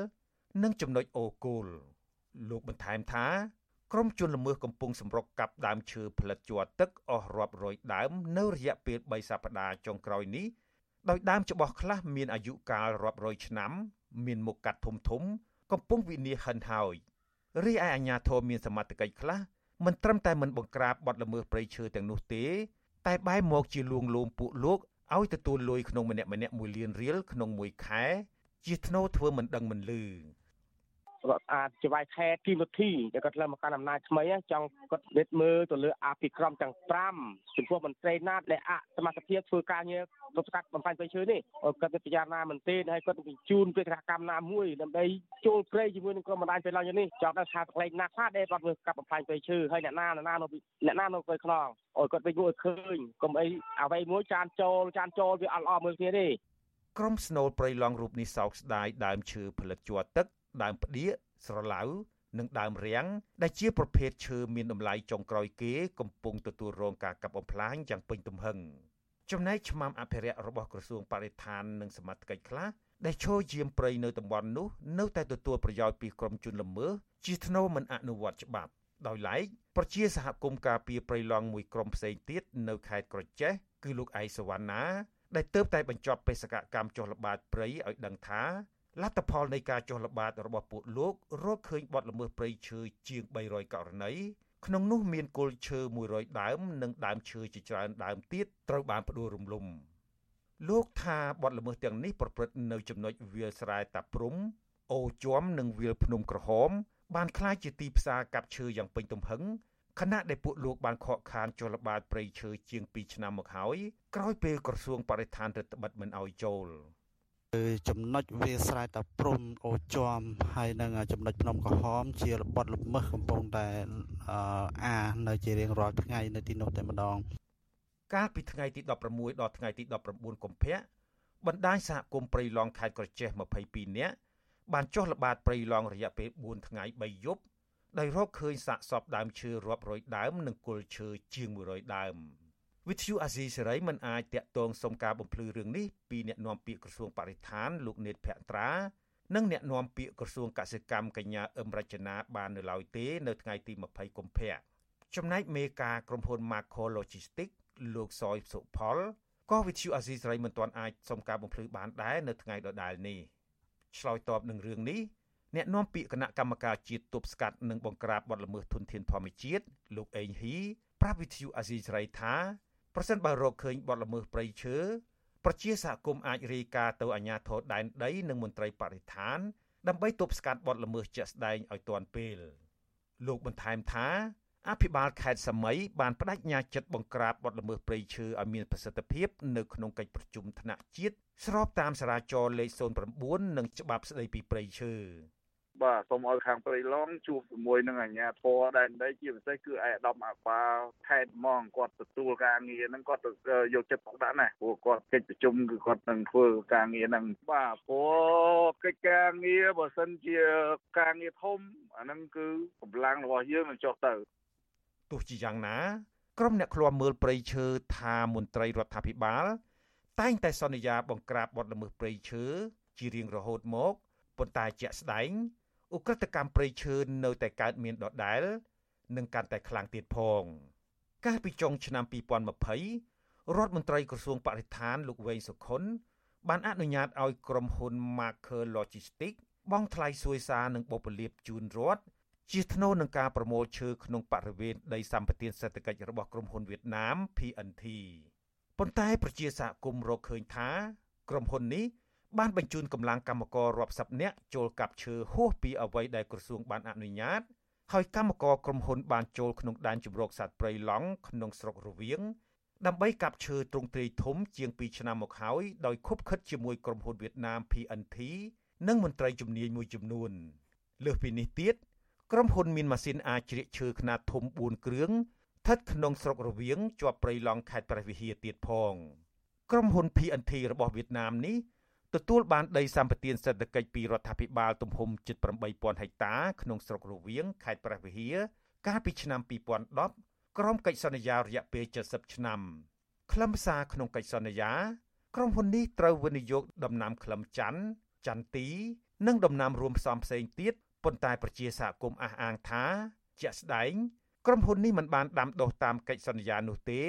និងចំណុចអូគោលលោកបន្ថែមថា ក្រុមជនល្មើសកំពុងសម្រុកកាប់ដើមឈើផលិតជ័រទឹកអស់រាប់រយដើម នៅរយៈពេល3សប្តាហ៍ចុងក្រោយនេះ ដោយដើមច្បោះខ្លះមានអាយុកាលរាប់រយឆ្នាំ មានមុខកាត់ធំធំ កំពុងវិនិច្ឆ័យហិនហើយរីឯអាជ្ញាធរមានសមត្ថកិច្ចខ្លះមិនត្រឹមតែមិនបង្ក្រាបបទល្មើសព្រៃឈើទាំងនោះទេ តែបែរមកជាលួងលោមពួកលោកឲ្យទទួលលុយក្នុងម្នាក់ម្នាក់1លានរៀលក្នុងមួយខែ ជាធ្នូធ្វើមិនដឹងមិនលឺ គាត់អាចជាវាយខេតគីវិធីដែលគាត់ឡើងមកកាន់អំណាចថ្មីចង់គាត់និតមើលទៅលើអភិក្រមទាំង5ចំពោះមន្ត្រីណាតដែលអសមត្ថភាពធ្វើការងារទប់ស្កាត់បំផាញ់ព្រៃឈើនេះគាត់ពិចារណាមែនទេហើយគាត់បញ្ជូនពេលគណៈកម្មណាមួយដើម្បីចូលព្រៃជាមួយនឹងក្រុមបណ្ដាញព្រៃឡង់នេះចង់ដល់ថាកន្លែងណាខ្លះដែលគាត់ធ្វើកាប់បំផាញ់ព្រៃឈើហើយអ្នកណាអ្នកណានៅអ្នកណានៅព្រៃខ្នងអោយគាត់វិញមួយឃើញកុំអីអ្វីមួយចានចូលចានចូលវាអត់ល្អមើលគ្នាទេក្រុមស្នូលព្រៃឡង់រូបនេះសោកស្ដាយដើមឈើផលិតជ័រទឹក ដើមផ្ដៀកស្រឡៅនិងដើមរាំងដែលជាប្រភេទឈើមានតម្លៃចុងក្រោយគេកំពុងទទួលរងការកាប់បំផ្លាញយ៉ាងពេញទំហឹងចំណែកឆ្មាំអភិរក្សរបស់ក្រសួងបរិស្ថាននិងសមត្ថកិច្ចខ្លះដែលឈរយាមព្រៃនៅតំបន់នោះនៅតែទទួលប្រយោជន៍ពីក្រុមជនល្មើសជាធ្នូមិនអនុវត្តច្បាប់ដោយឡែកប្រជាសហគមន៍ការពីព្រៃឡង់មួយក្រុមផ្សេងទៀតនៅខេត្តក្រចេះគឺលោកឯកសវណ្ណាដែលទៅតែបញ្ចប់បេសកកម្មចុះល្បាតព្រៃឲ្យដឹងថា លទ្ធផលនៃការចុះល្បាតរបស់ពួកលោករកឃើញបទល្មើសព្រៃឈើជាង300ករណីក្នុងនោះមានគល់ឈើ100ដើមនិងដើមឈើជាច្រើនដើមទៀតត្រូវបានផ្ដួលរំលំលោកថាបទល្មើសទាំងនេះប្រព្រឹត្តនៅចំណុចវាលស្រែតាព្រំអូជាំនិងវាលភ្នំក្រហម បានក្លាយជាទីផ្សារកាប់ឈើយ៉ាងពេញទំហឹងខណៈដែលពួកលោកបានខកខានចុះល្បាតព្រៃឈើជាង2ឆ្នាំមកហើយក្រោយពេលក្រសួងបរិស្ថានរដ្ឋបិទមិនអោយចូល។ ចំណុចវាស្រែតាព្រំអូជាំហើយនឹងចំណុចភ្នំក្រហម ជារបត់ល្មើសកំពុងតែអានៅជារៀងរាល់ថ្ងៃនៅទីនោះតែម្ដង កាលពីថ្ងៃទី16ដល់ថ្ងៃទី19កុម្ភៈបណ្ដាញសហគមន៍ព្រៃឡង់ខេត្តក្រចេះ22នាក់បានចុះល្បាតព្រៃឡង់រយៈពេល4ថ្ងៃ3យប់ដោយរកឃើញសាកសពដើមឈើរាប់រយដើម និងគល់ឈើជាង100ដើម។ វិទ្យុអាស៊ីសេរីមិនអាចតាក់ទងសុំការបំភ្លឺរឿងនេះពីអ្នកនាំពាក្យក្រសួងបរិស្ថានលោកនេតភក្ត្រានិងអ្នកនាំពាក្យក្រសួងកសិកម្មកញ្ញាអឹមរចនាបាននៅឡើយទេនៅថ្ងៃទី20កុម្ភៈចំណែកមេការក្រុមហ៊ុន Macro Logistics លោកសយសុផលក៏វិទ្យុអាស៊ីសេរីមិនទាន់អាចសុំការបំភ្លឺបានដែរនៅថ្ងៃដដែលនេះឆ្លើយតបនឹងរឿងនេះអ្នកនាំពាក្យគណៈកម្មការជាតិទប់ស្កាត់និងបង្ក្រាបបទល្មើសធនធានធម្មជាតិលោកអេងហ៊ីប្រាប់វិទ្យុអាស៊ីសេរីថា ប្រសិនបើរកឃើញបទល្មើសព្រៃឈើប្រជាសហគមន៍អាចរាយការណ៍ទៅអាជ្ញាធរដែនដីនិងមន្ត្រីបរិស្ថាន ដើម្បីទប់ស្កាត់បទល្មើសជាក់ស្ដែងឲ្យទាន់ពេលលោកបន្ថែមថាអភិបាលខេត្តសមីបានបដិញ្ញាចិត្តបង្ក្រាបបទល្មើសព្រៃឈើឲ្យមានប្រសិទ្ធភាពនៅក្នុងកិច្ចប្រជុំថ្នាក់ជាតិស្របតាមសារាចរណ៍លេខ09និងច្បាប់ស្តីពីព្រៃឈើ បាទសូមឲ្យខាងព្រៃឡង់ជួបជាមួយនឹងអាជ្ញាធរដែនដីជាពិសេសគឺឯកឧត្តមអាបាលខេត្តហ្មងគាត់ទទួលការងារហ្នឹងគាត់យកចិត្តទុកដាក់ណាស់ព្រោះគាត់កិច្ចប្រជុំគឺគាត់នឹងធ្វើការងារហ្នឹងបាទព្រោះកិច្ចការងារបើសិនជាការងារធំអាហ្នឹងគឺកម្លាំងរបស់យើងនឹងចុះទៅទោះជាយ៉ាងណាក្រុមអ្នកឃ្លាំមើលព្រៃឈើថាមន្ត្រីរដ្ឋាភិបាល តែងតែសន្យាបង្ក្រាបបទល្មើសព្រៃឈើជារៀងរហូតមកប៉ុន្តែជាក់ស្ដែង ឧក្រិដ្ឋកម្មព្រៃឈើនៅតែកើតមានដដែល និងកាន់តែខ្លាំងទៀតផងកាលពីចុងឆ្នាំ2020រដ្ឋមន្ត្រីក្រសួងបរិស្ថានលោកវែងសុខុនបានអនុញ្ញាតឲ្យក្រុមហ៊ុន Marker Logistics បង់ថ្លៃសួយសារនិងបុព្វលាភជូនរដ្ឋជាថ្នូរនឹងការប្រមូលឈើក្នុងបរិវេណដីសម្បត្តិសេដ្ឋកិច្ចរបស់ក្រុមហ៊ុនវៀតណាម PNT ប៉ុន្តែប្រជាសហគមន៍រកឃើញថា ក្រុមហ៊ុននេះ បានបញ្ជូនកម្លាំងកម្មកររាប់សិបនាក់ចូលកាប់ឈើហួសពីអ្វីដែលក្រសួងបានអនុញ្ញាតហើយកម្មករក្រុមហ៊ុនបានចូលក្នុងដែនជម្រកសត្វព្រៃឡង់ក្នុងស្រុករវៀងដើម្បីកាប់ឈើទ្រង់ទ្រាយធំជាង2ឆ្នាំមកហើយដោយខុបខិតជាមួយក្រុមហ៊ុនវៀតណាម PNT និងមន្ត្រីជំនាញមួយចំនួន លើសពីនេះទៀតក្រុមហ៊ុនមានម៉ាស៊ីនអាចជ្រៀកឈើខ្នាតធំ4គ្រឿងស្ថិតក្នុងស្រុករវៀងជាប់ព្រៃឡង់ខេត្តព្រះវិហារទៀតផង ក្រុមហ៊ុន PNT របស់វៀតណាមនេះ ទទួលបានដីសម្បត្តិសេដ្ឋកិច្ចពីរដ្ឋាភិបាលទំហំជិត8000ហិកតាក្នុងស្រុករវៀងខេត្តព្រះវិហារកាលពីឆ្នាំ2010ក្រុមកិច្ចសន្យារយៈពេល70ឆ្នាំខ្លឹមសារក្នុងកិច្ចសន្យាក្រុមហ៊ុននេះត្រូវវិនិយោគដំណាំក្លឹមច័ន្ទចន្ទទី និងដំណាំរួមផ្សំផ្សេងទៀតប៉ុន្តែប្រជាសហគមន៍អះអាងថាជាក់ស្ដែងក្រុមហ៊ុននេះមិនបានដាំដុះតាមកិច្ចសន្យានោះទេ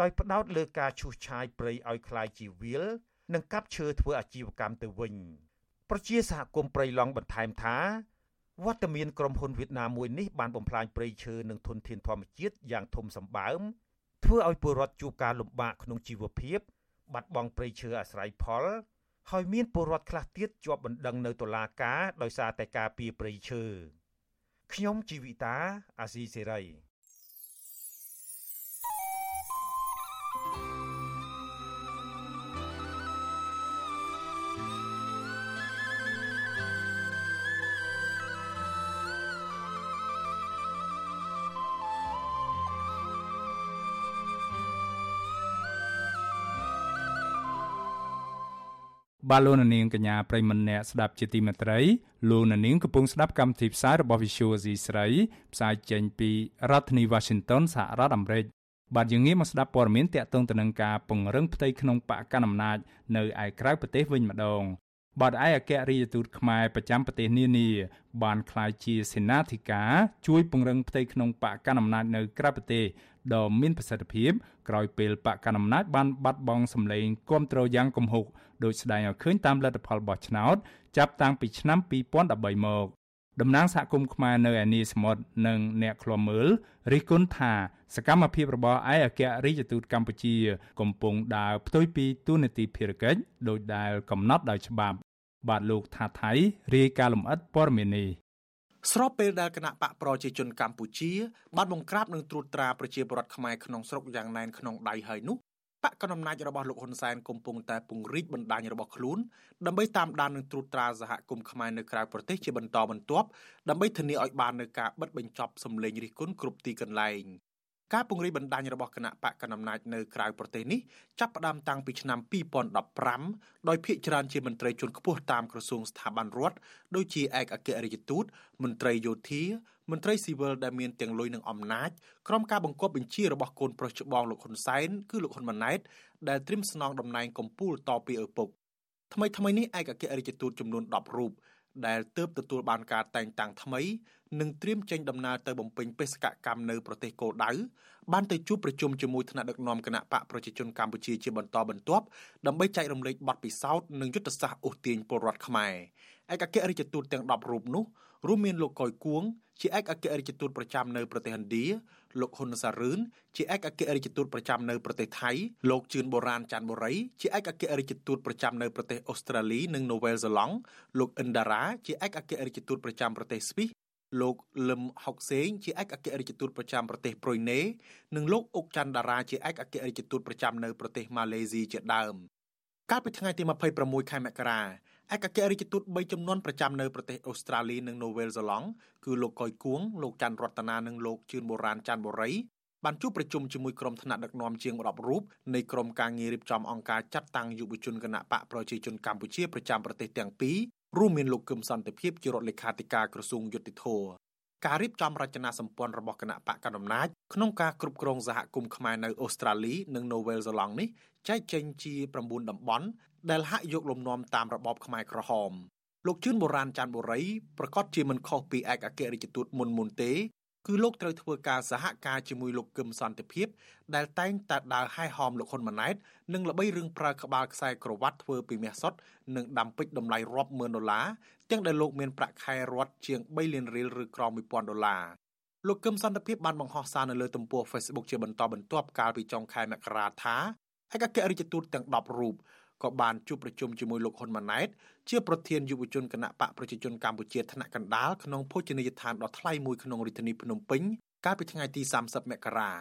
ដោយផ្ដោតលើការឈូសឆាយព្រៃឲ្យคล้ายជាវាល និងកាប់ឈើធ្វើអាជីវកម្មទៅវិញប្រជាសហគមន៍ព្រៃឡង់បន្ថែមថាវត្តមានក្រុមហ៊ុនវៀតណាមមួយនេះបានបំផ្លាញព្រៃឈើនិងធនធានធម្មជាតិយ៉ាងធំសម្បើមធ្វើឲ្យពលរដ្ឋជួបការលំបាកក្នុងជីវភាព បាត់បង់ព្រៃឈើអាស្រ័យផល ហើយមានពលរដ្ឋខ្លះទៀតជាប់បណ្ដឹងនៅតុលាការដោយសារតែការពីព្រៃឈើខ្ញុំជីវិតាអាស៊ីសេរី បាទលោកនាងកញ្ញាប្រិមម្នាក់ស្ដាប់ជាទីមេត្រីលោកនាងកំពុងស្ដាប់កម្មវិធីផ្សាយរបស់ Visual C ស្រីផ្សាយចេញពីរដ្ឋធានី Washington សហរដ្ឋអាមេរិកបាទយើងងាកមកស្ដាប់ព័ត៌មានតាក់ទងទៅនឹងការពង្រឹងផ្ទៃក្នុងបកកណ្ដាលអំណាចនៅឯក្រៅប្រទេសវិញម្ដង បាទឯកអគ្គរដ្ឋទូតខ្មែរប្រចាំប្រទេសនានាបានក្លាយជាសេនាធិការជួយពង្រឹងផ្ទៃក្នុងបកកណ្ដាលអំណាចនៅក្រៅប្រទេសដ៏មានប្រសិទ្ធភាពក្រោយពេលបកកណ្ដាលអំណាចបានបាត់បង់សម្លេងគ្រប់គ្រងយ៉ាងគំហុកដោយស្ដែងឲ្យឃើញតាមលទ្ធផលបោះឆ្នោតចាប់តាំងពីឆ្នាំ2013មក តំណាងសហគមន៍ខ្មែរនៅឯនីសមុទ្រនិងអ្នកឃ្លាំមើលរិះគន់ថាសកម្មភាពរបស់ឯកអគ្គរដ្ឋទូតកម្ពុជា កំពុងដើរផ្ទុយពីទូនាទីភារកិច្ចដោយដែលកំណត់ដោយច្បាប់ បាទលោកថាថៃរាយការណ៍លម្អិតព័ត៌មាននេះស្របពេលដែលគណៈបកប្រជាជនកម្ពុជាបានបង្ក្រាបនិងត្រួតត្រាប្រជាពលរដ្ឋខ្មែរក្នុងស្រុកយ៉ាងណែនក្នុងដៃហើយនោះ បកកណ្ដាលអំណាចរបស់លោកហ៊ុនសែនកំពុងតែពង្រីកបណ្ដាញរបស់ខ្លួនដើម្បីតាមដាននិងត្រួតត្រាសហគមន៍ខ្មែរនៅក្រៅប្រទេសជាបន្តបន្ទាប់ដើម្បីធានាឲ្យបាននូវការបិទបញ្ចប់សម្លេងរិះគន់គ្រប់ទីកន្លែងការពង្រីកបណ្ដាញរបស់គណៈបកកណ្ដាលអំណាចនៅក្រៅប្រទេសនេះចាប់ផ្ដើមតាំងពីឆ្នាំ2015ដោយភាគច្រើនជាមន្ត្រីជាន់ខ្ពស់តាមក្រសួងស្ថាប័នរដ្ឋដូចជាឯកអគ្គរដ្ឋទូតមន្ត្រីយោធា មន្ត្រីស៊ីវិលដែលមានទាំងលុយនិងអំណាចក្រុមការបង្គាប់បញ្ជារបស់កូនប្រុសច្បងលោកហ៊ុនសែនគឺលោកហ៊ុនម៉ាណែតដែលត្រៀមស្នងតំណែងកម្ពុជាតពីឪពុកថ្មីថ្មីនេះឯកអគ្គរដ្ឋទូតចំនួន10រូបដែលទើបទទួលបានការតែងតាំងថ្មីនិងត្រៀមចេញដំណើរទៅបំពេញបេសកកម្មនៅប្រទេសគោលដៅបានទៅជួបប្រជុំជាមួយថ្នាក់ដឹកនាំគណៈបកប្រជាជនកម្ពុជាជាបន្តបន្ទាប់ដើម្បីចែករំលែកបទពិសោធន៍និងយុទ្ធសាស្ត្រអូសទាញពលរដ្ឋខ្មែរឯកអគ្គរដ្ឋទូតទាំង10រូបនោះ រួមមានលោកកុយគួងជាឯកអគ្គរដ្ឋទូតប្រចាំនៅប្រទេសឥណ្ឌាលោកហ៊ុនសារឿនជាឯកអគ្គរដ្ឋទូតប្រចាំនៅប្រទេសថៃលោកជឿនបូរ៉ានច័ន្ទបូរីជាឯកអគ្គរដ្ឋទូតប្រចាំនៅប្រទេសអូស្ត្រាលីនិងនូវែលសេឡង់លោកអិនដារ៉ាជាឯកអគ្គរដ្ឋទូតប្រចាំប្រទេសស្វីសលោកលឹមហុកសេងជាឯកអគ្គរដ្ឋទូតប្រចាំប្រទេសប្រុយណេនិងលោកអុកច័ន្ទដារាជាឯកអគ្គរដ្ឋទូតប្រចាំនៅប្រទេសម៉ាឡេស៊ីជាដើមកាលពីថ្ងៃទី26ខែមករា ឯកអគ្គរដ្ឋទូត3ចំនួនប្រចាំនៅប្រទេសអូស្ត្រាលីនិងនូវែលសេឡង់គឺលោកកុយគួងលោកច័ន្ទរតនានិងលោកជឿនបូរ៉ានច័ន្ទបូរីបានជួបប្រជុំជាមួយក្រុមថ្នាក់ដឹកនាំជាង10រូបនៃក្រុមការងាររៀបចំអង្គការចាត់តាំងយុវជនគណៈបកប្រជាជនកម្ពុជាប្រចាំប្រទេសទាំងពីររួមមានលោកកឹមសន្តិភាពជារដ្ឋលេខាធិការក្រសួងយុតិធធការរៀបចំរចនាសម្ព័ន្ធរបស់គណៈបកកណ្ដាលអំណាចក្នុងការគ្រប់គ្រងសហគមន៍ខ្មែរនៅអូស្ត្រាលីនិងនូវែលសេឡង់នេះចែកចេញជា9តំបន់ ដែលហាក់យកលំនាំតាមរបបខ្មែរក្រហមលោកជឿនបូរ៉ានច័ន្ទបូរីប្រកាសជាមិនខុសពីឯកអគ្គរដ្ឋទូតមុនមុនទេគឺលោកត្រូវធ្វើការសហការជាមួយលោកកឹមសន្តិភាព ដែលតែងតែដើរហែហោមលោកហ៊ុនម៉ាណែតនិងល្បីរឿងប្រើក្បាលខ្សែក្រវ៉ាត់ធ្វើពីមាសសុទ្ធនិងដាំពេជ្រតម្លៃរាប់ម៉ឺនដុល្លារទាំងដែលលោកមានប្រាក់ខែរត់ជាង3លានរៀលឬក្រោម1000ដុល្លារលោកកឹមសន្តិភាពបានបង្ហោះសារនៅលើទំព័រ Facebook ជាបន្តបន្ទាប់កាលពីចុងខែមករាថាឯកអគ្គរដ្ឋទូតទាំង10រូប ក៏បានជួបប្រជុំជាមួយលោកហ៊ុនម៉ាណែតជាប្រធានយុវជនគណៈបកប្រជាជនកម្ពុជាថ្នាក់កណ្ដាលក្នុងភោជនីយដ្ឋានដ៏ថ្លៃមួយក្នុងរាជធានីភ្នំពេញកាលពីថ្ងៃទី30មករា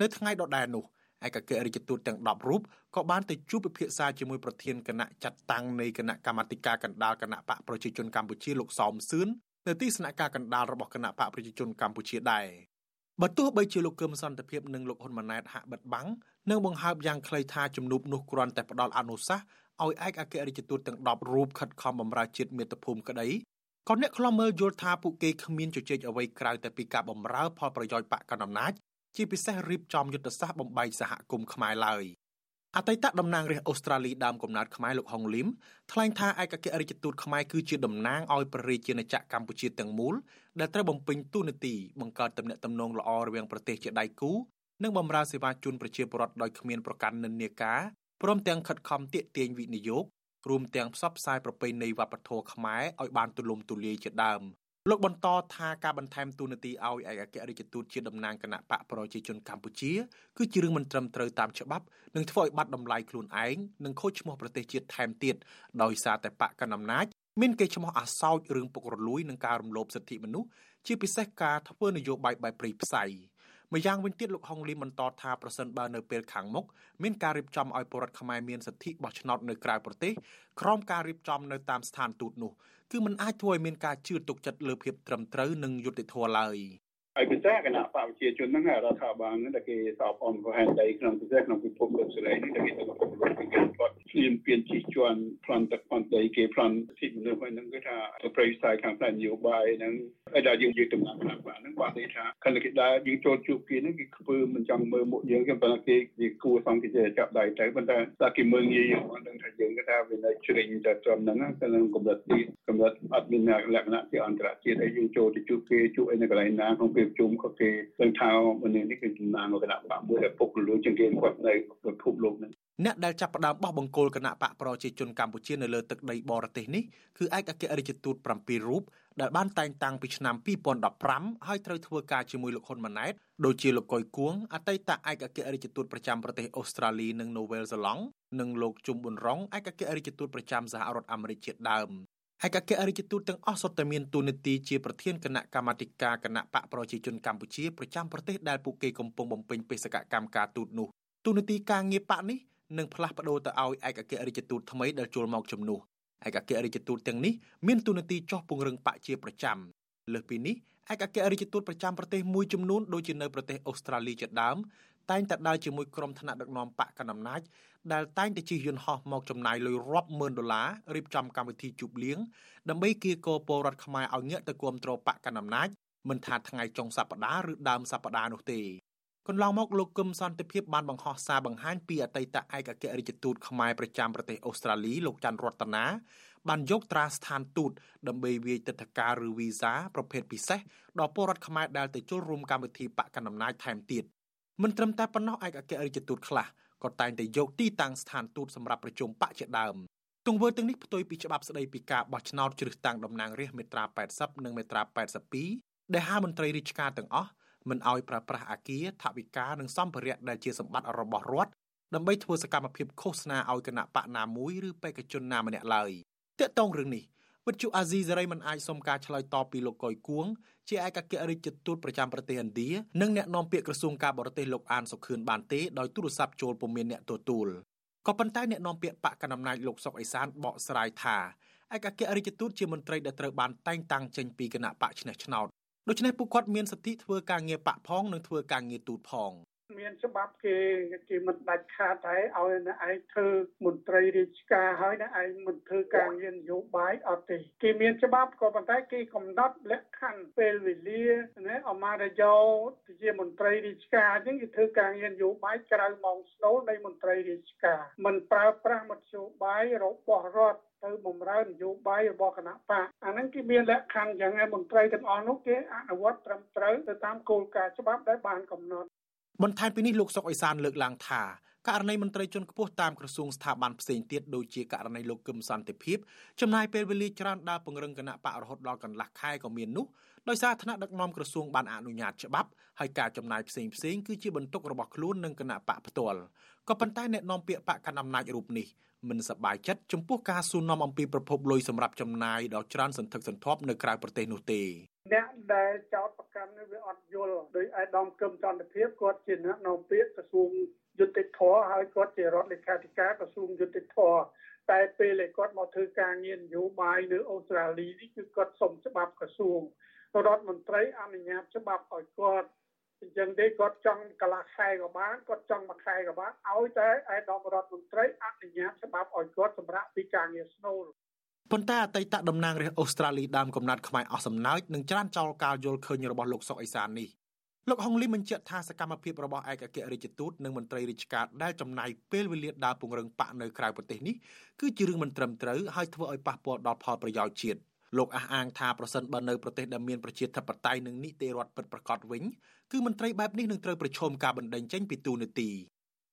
នៅថ្ងៃដដែលនោះឯកអគ្គរដ្ឋទូតទាំង10រូបក៏បានទៅជួបពិភាក្សាជាមួយប្រធានគណៈចាត់តាំងនៃគណៈកម្មាធិការកណ្ដាលគណៈបកប្រជាជនកម្ពុជាលោកសោមសឿននៅទីស្នាក់ការកណ្ដាលរបស់គណៈបកប្រជាជនកម្ពុជាដែរបើទោះបីជាលោកគឹមសន្តិភាពនិងលោកហ៊ុនម៉ាណែតហាក់បិទបាំង និងបង្ហើបយ៉ាងខ្លីថាជំនួបនោះគ្រាន់តែផ្ដល់អនុសាសន៍ឲ្យឯកអគ្គរដ្ឋទូតទាំង10រូបខិតខំបម្រើជាតិមាតុភូមិក្តីក៏អ្នកខ្លំមើលយល់ថាពួកគេគ្មានជជែកអ្វីក្រៅតែពីការបម្រើផលប្រយោជន៍បកកណ្ដាលអំណាចជាពិសេសរៀបចំយុទ្ធសាស្ត្របំបែកសហគមន៍ខ្មែរឡើយអតីតតំណាងរាស្ត្រអូស្ត្រាលីដើមកំណើតខ្មែរលោកហុងលីមថ្លែងថាឯកអគ្គរដ្ឋទូតខ្មែរគឺជាតំណាងឲ្យព្រះរាជាណាចក្រកម្ពុជាទាំងមូលដែលត្រូវបំពេញតួនាទីបង្កើតទំនាក់ទំនងល្អរវាងប្រទេសជាដៃគូ និងបម្រើសេវាជូនប្រជាពលរដ្ឋដោយគ្មានប្រកាន់និន្នាការព្រមទាំងខិតខំទាក់ទាញវិនិយោគរួមទាំងផ្សព្វផ្សាយប្រពៃណីវប្បធម៌ខ្មែរឲ្យបានទូលំទូលាយជាដើមលោកបន្តថាការបន្ថែមទូនាទីឲ្យឯកអគ្គរដ្ឋទូតជាតំណាងគណៈបកប្រជាជនកម្ពុជាគឺជារឿងមិនត្រឹមត្រូវតាមច្បាប់និងធ្វើឲ្យបាត់តម្លៃខ្លួនឯងនិងខូចឈ្មោះប្រទេសជាតិថែមទៀតដោយសារតែបកកណ្ដាលអំណាចមានកេរ្តិ៍ឈ្មោះអាសោចរឿងពុករលួយនិងការរំលោភសិទ្ធិមនុស្សជាពិសេសការធ្វើនយោបាយបែបព្រៃផ្សៃ ម្យ៉ាងវិញទៀតលោកហុងលីបន្តថាប្រសិនបើនៅពេលខាងមុខមានការរៀបចំឲ្យពលរដ្ឋខ្មែរមានសិទ្ធិបោះឆ្នោតនៅក្រៅប្រទេសក្រោមការរៀបចំនៅតាមស្ថានទូតនោះគឺมันអាចធ្វើឲ្យមានការជឿទុកចិត្តលើភាពត្រឹមត្រូវនិងយុត្តិធម៌ឡើយ ហើយពិសេសគណៈបព្វជិជនហ្នឹងរដ្ឋាភិបាលហ្នឹងដែលគេសោបអនប្រហែលដីក្នុងពិសេសក្នុងពិភពលោកសេរីនេះដែលគេទៅប្រមូលពីការគាត់ឈ្លានពានជិះជាន់ប្លន់ទឹកប្លន់ដីគេប្លន់សិទ្ធិមនុស្សហ្នឹងគឺថាប្រយោជន៍សាយខាងផ្នែកនយោបាយហ្នឹងហើយដល់យើងយើងតំណាងគណៈបព្វហ្នឹងគាត់និយាយថាខណៈគេដើរយើងចូលជួបគេហ្នឹងគេខ្ពើមិនចង់មើលមុខយើងគេប៉ុន្តែគេគេគួរសង្កេតចាប់ដៃទៅប៉ុន្តែតែគេមើលងាយយើងអត់ដឹងថាយើងគេថាវានៅជ្រិញតែត្រឹមហ្នឹងតែនឹងកម្រិតទីកម្រិតអត់មានលក្ខណៈជាអន្តរជាតិហើយយើងចូលទៅជួបគេជួបអីនៅកន្លែងណាក្នុងពេលប្រជុំក៏គេដឹងថាមនុស្សនេះគឺចំណានគណៈបកមួយដែលពុករលួយជាងគេគាត់នៅពិភពលោកនេះអ្នកដែលចាប់ផ្ដើមបោះបង្គោលគណៈបកប្រជាជនកម្ពុជានៅលើទឹកដីបរទេសនេះគឺឯកអគ្គរដ្ឋទូត7រូបដែលបានតែងតាំងពីឆ្នាំ2015ហើយត្រូវធ្វើការជាមួយលោកហ៊ុនម៉ាណែតដូចជាលោកកុយគួងអតីតឯកអគ្គរដ្ឋទូតប្រចាំប្រទេសអូស្ត្រាលីនិងនូវែលសេឡង់និងលោកជុំប៊ុនរងឯកអគ្គរដ្ឋទូតប្រចាំសហរដ្ឋអាមេរិកជាដើម ឯកអគ្គរដ្ឋទូតទាំងអស់សុទ្ធតែមានតួនាទីជាប្រធានគណៈកម្មាធិការគណៈបកប្រជាជនកម្ពុជាប្រចាំប្រទេសដែលពួកគេកំពុងបំពេញបេសកកម្មការទូតនោះតួនាទីការងារបកនេះនឹងផ្លាស់ប្ដូរទៅឲ្យឯកអគ្គរដ្ឋទូតថ្មីដែលចូលមកជំនួសឯកអគ្គរដ្ឋទូតទាំងនេះមានតួនាទីចោះពង្រឹងបកជាប្រចាំលើសពីនេះឯកអគ្គរដ្ឋទូតប្រចាំប្រទេសមួយចំនួនដូចជានៅប្រទេសអូស្ត្រាលីជាដើមតែងតែដើរជាមួយក្រុមថ្នាក់ដឹកនាំបកកណ្ដាលអំណាចដែលតែងតែជិះយន្តហោះមកចំណាយលុយរាប់ម៉ឺនដុល្លាររៀបចំកម្មវិធីជប់លៀងដើម្បីគៀកោពលរដ្ឋខ្មែរឲ្យងាកទៅគាំទ្របកកណ្ដាលអំណាចមិនថាថ្ងៃចុងសប្តាហ៍ឬដើមសប្តាហ៍នោះទេកន្លងមកលោកគឹមសន្តិភាពបានបង្ហោះសារបង្ហាញពីអតីតឯកអគ្គរដ្ឋទូតខ្មែរប្រចាំប្រទេសអូស្ត្រាលីលោកច័ន្ទរតនាបានយកត្រាស្ថានទូតដើម្បីវាយទឹកធការឬវីសាប្រភេទពិសេសដល់ពលរដ្ឋខ្មែរដែលទៅចូលរួមកម្មវិធីបកកណ្ដាលអំណាចថែមទៀតមិនត្រឹមតែប៉ុណ្ណោះឯកអគ្គរដ្ឋទូតខ្លះ ក៏តែងតែយកទីតាំងស្ថានទូតសម្រាប់ប្រជុំបកជាដើមទង្វើទាំងនេះផ្ទុយពីច្បាប់ស្តីពីការបោះឆ្នោតជ្រើសតាំងតំណាងរាស្ត្រមេត្រា80និងមេត្រា82ដែលហាមន្ត្រីរាជការទាំងអស់មិនឲ្យប្រើប្រាស់អាគារថវិកានិងសម្ភារៈដែលជាសម្បត្តិរបស់រដ្ឋដើម្បីធ្វើសកម្មភាពឃោសនាឲ្យគណៈបកណាមួយឬបេក្ខជនណាម្នាក់ឡើយតាកតងរឿងនេះ វិទ្យុអាស៊ីសេរីមិនអាចសុំការឆ្លើយតបពីលោកកុយគួងជាឯកអគ្គរដ្ឋទូតប្រចាំប្រទេសឥណ្ឌានិងអ្នកនាំពាក្យក្រសួងការបរទេសលោកអានសុខឿនបានទេដោយទូរស័ព្ទចូលពុំមានអ្នកទទួលក៏ប៉ុន្តែអ្នកនាំពាក្យបកកណ្ដាលអំណាចលោកសុកអេសានបកស្រាយថាឯកអគ្គរដ្ឋទូតជាមន្ត្រីដែលត្រូវបានតែងតាំងចេញពីគណៈបកឆ្នះឆ្នោតដូច្នេះពួកគាត់មានសិទ្ធិធ្វើការងារបកផងនិងធ្វើការងារទូតផង មានច្បាប់គេគេមិនដាច់ខាតតែឲ្យអ្នកឯងធ្វើមន្ត្រីរាជការហើយអ្នកឯងមិនធ្វើការងារនយោបាយអត់ទេគេមានច្បាប់ក៏ប៉ុន្តែគេកំណត់លក្ខខណ្ឌពេលវេលាណាអមារយោជាមន្ត្រីរាជការអញ្ចឹងគេធ្វើការងារនយោបាយក្រៅម៉ោងស្នូលនៃមន្ត្រីរាជការមិនប្រើប្រាស់មធ្យោបាយរបស់រដ្ឋទៅបំរើនយោបាយរបស់គណៈបកអាហ្នឹងគេមានលក្ខខណ្ឌយ៉ាងឯមន្ត្រីទាំងអស់នោះគេអនុវត្តត្រឹមត្រូវទៅតាមគោលការណ៍ច្បាប់ដែលបានកំណត់ បន្ថែមពីនេះលោកសុកអេសានលើកឡើងថាករណីមន្ត្រីជាន់ខ្ពស់តាមក្រសួងស្ថាប័នផ្សេងទៀតដូចជាករណីលោកកឹមសន្តិភាពចំណាយពេលវេលាច្រើនដើរពង្រឹងគណៈបករហូតដល់កន្លះខែក៏មាននោះដោយសារថ្នាក់ដឹកនាំក្រសួងបានអនុញ្ញាតច្បាប់ហើយការចំណាយផ្សេងផ្សេងគឺជាបន្ទុករបស់ខ្លួននិងគណៈបកផ្ទាល់ក៏ប៉ុន្តែអ្នកនាំពាក្យបកកណ្ដាលអំណាចរូបនេះមិនសប្បាយចិត្តចំពោះការសួរនាំអំពីប្រភពលុយសម្រាប់ចំណាយដ៏ច្រើនសន្ធឹកសន្ធាប់នៅក្រៅប្រទេសនោះទេ អ្នកដែលចោតប្រកាន់នេះវាអត់យល់ដោយឯកឧត្តមកឹមចន្ទភាពគាត់ជាអ្នកនាំពាក្យក្រសួងយុតិធធហើយគាត់ជារដ្ឋលេខាធិការក្រសួងយុតិធធតែពេលដែលគាត់មកធ្វើការងារនយោបាយនៅអូស្ត្រាលីនេះគឺគាត់សុំច្បាប់ក្រសួងរដ្ឋមន្ត្រីអនុញ្ញាតច្បាប់ឲ្យគាត់អញ្ចឹងទេគាត់ចង់កន្លះខែក៏បានគាត់ចង់មួយខែក៏បានឲ្យតែឯកឧត្តមរដ្ឋមន្ត្រីអនុញ្ញាតច្បាប់ឲ្យគាត់សម្រាប់ពីការងារស្នូល ប៉ុន្តែអតីតតំណាងរាស្ត្រអូស្ត្រាលីដើមកំណត់ខ្មែរអស់សំណើចនឹងច្រានចោលការយល់ឃើញរបស់លោកសុកអេសាននេះលោកហុងលីបញ្ជាក់ថាសកម្មភាពរបស់ឯកអគ្គរដ្ឋទូតនិងមន្ត្រីរាជការដែលចំណាយពេលវេលាដើរពង្រឹងបកនៅក្រៅប្រទេសនេះគឺជារឿងមិនត្រឹមត្រូវហើយធ្វើឲ្យប៉ះពាល់ដល់ផលប្រយោជន៍ជាតិលោកអះអាងថាប្រសិនបើនៅប្រទេសដែលមានប្រជាធិបតេយ្យនិងនីតិរដ្ឋពិតប្រាកដវិញគឺមន្ត្រីបែបនេះនឹងត្រូវប្រឈមការបណ្តេញចេញពីទូនាទី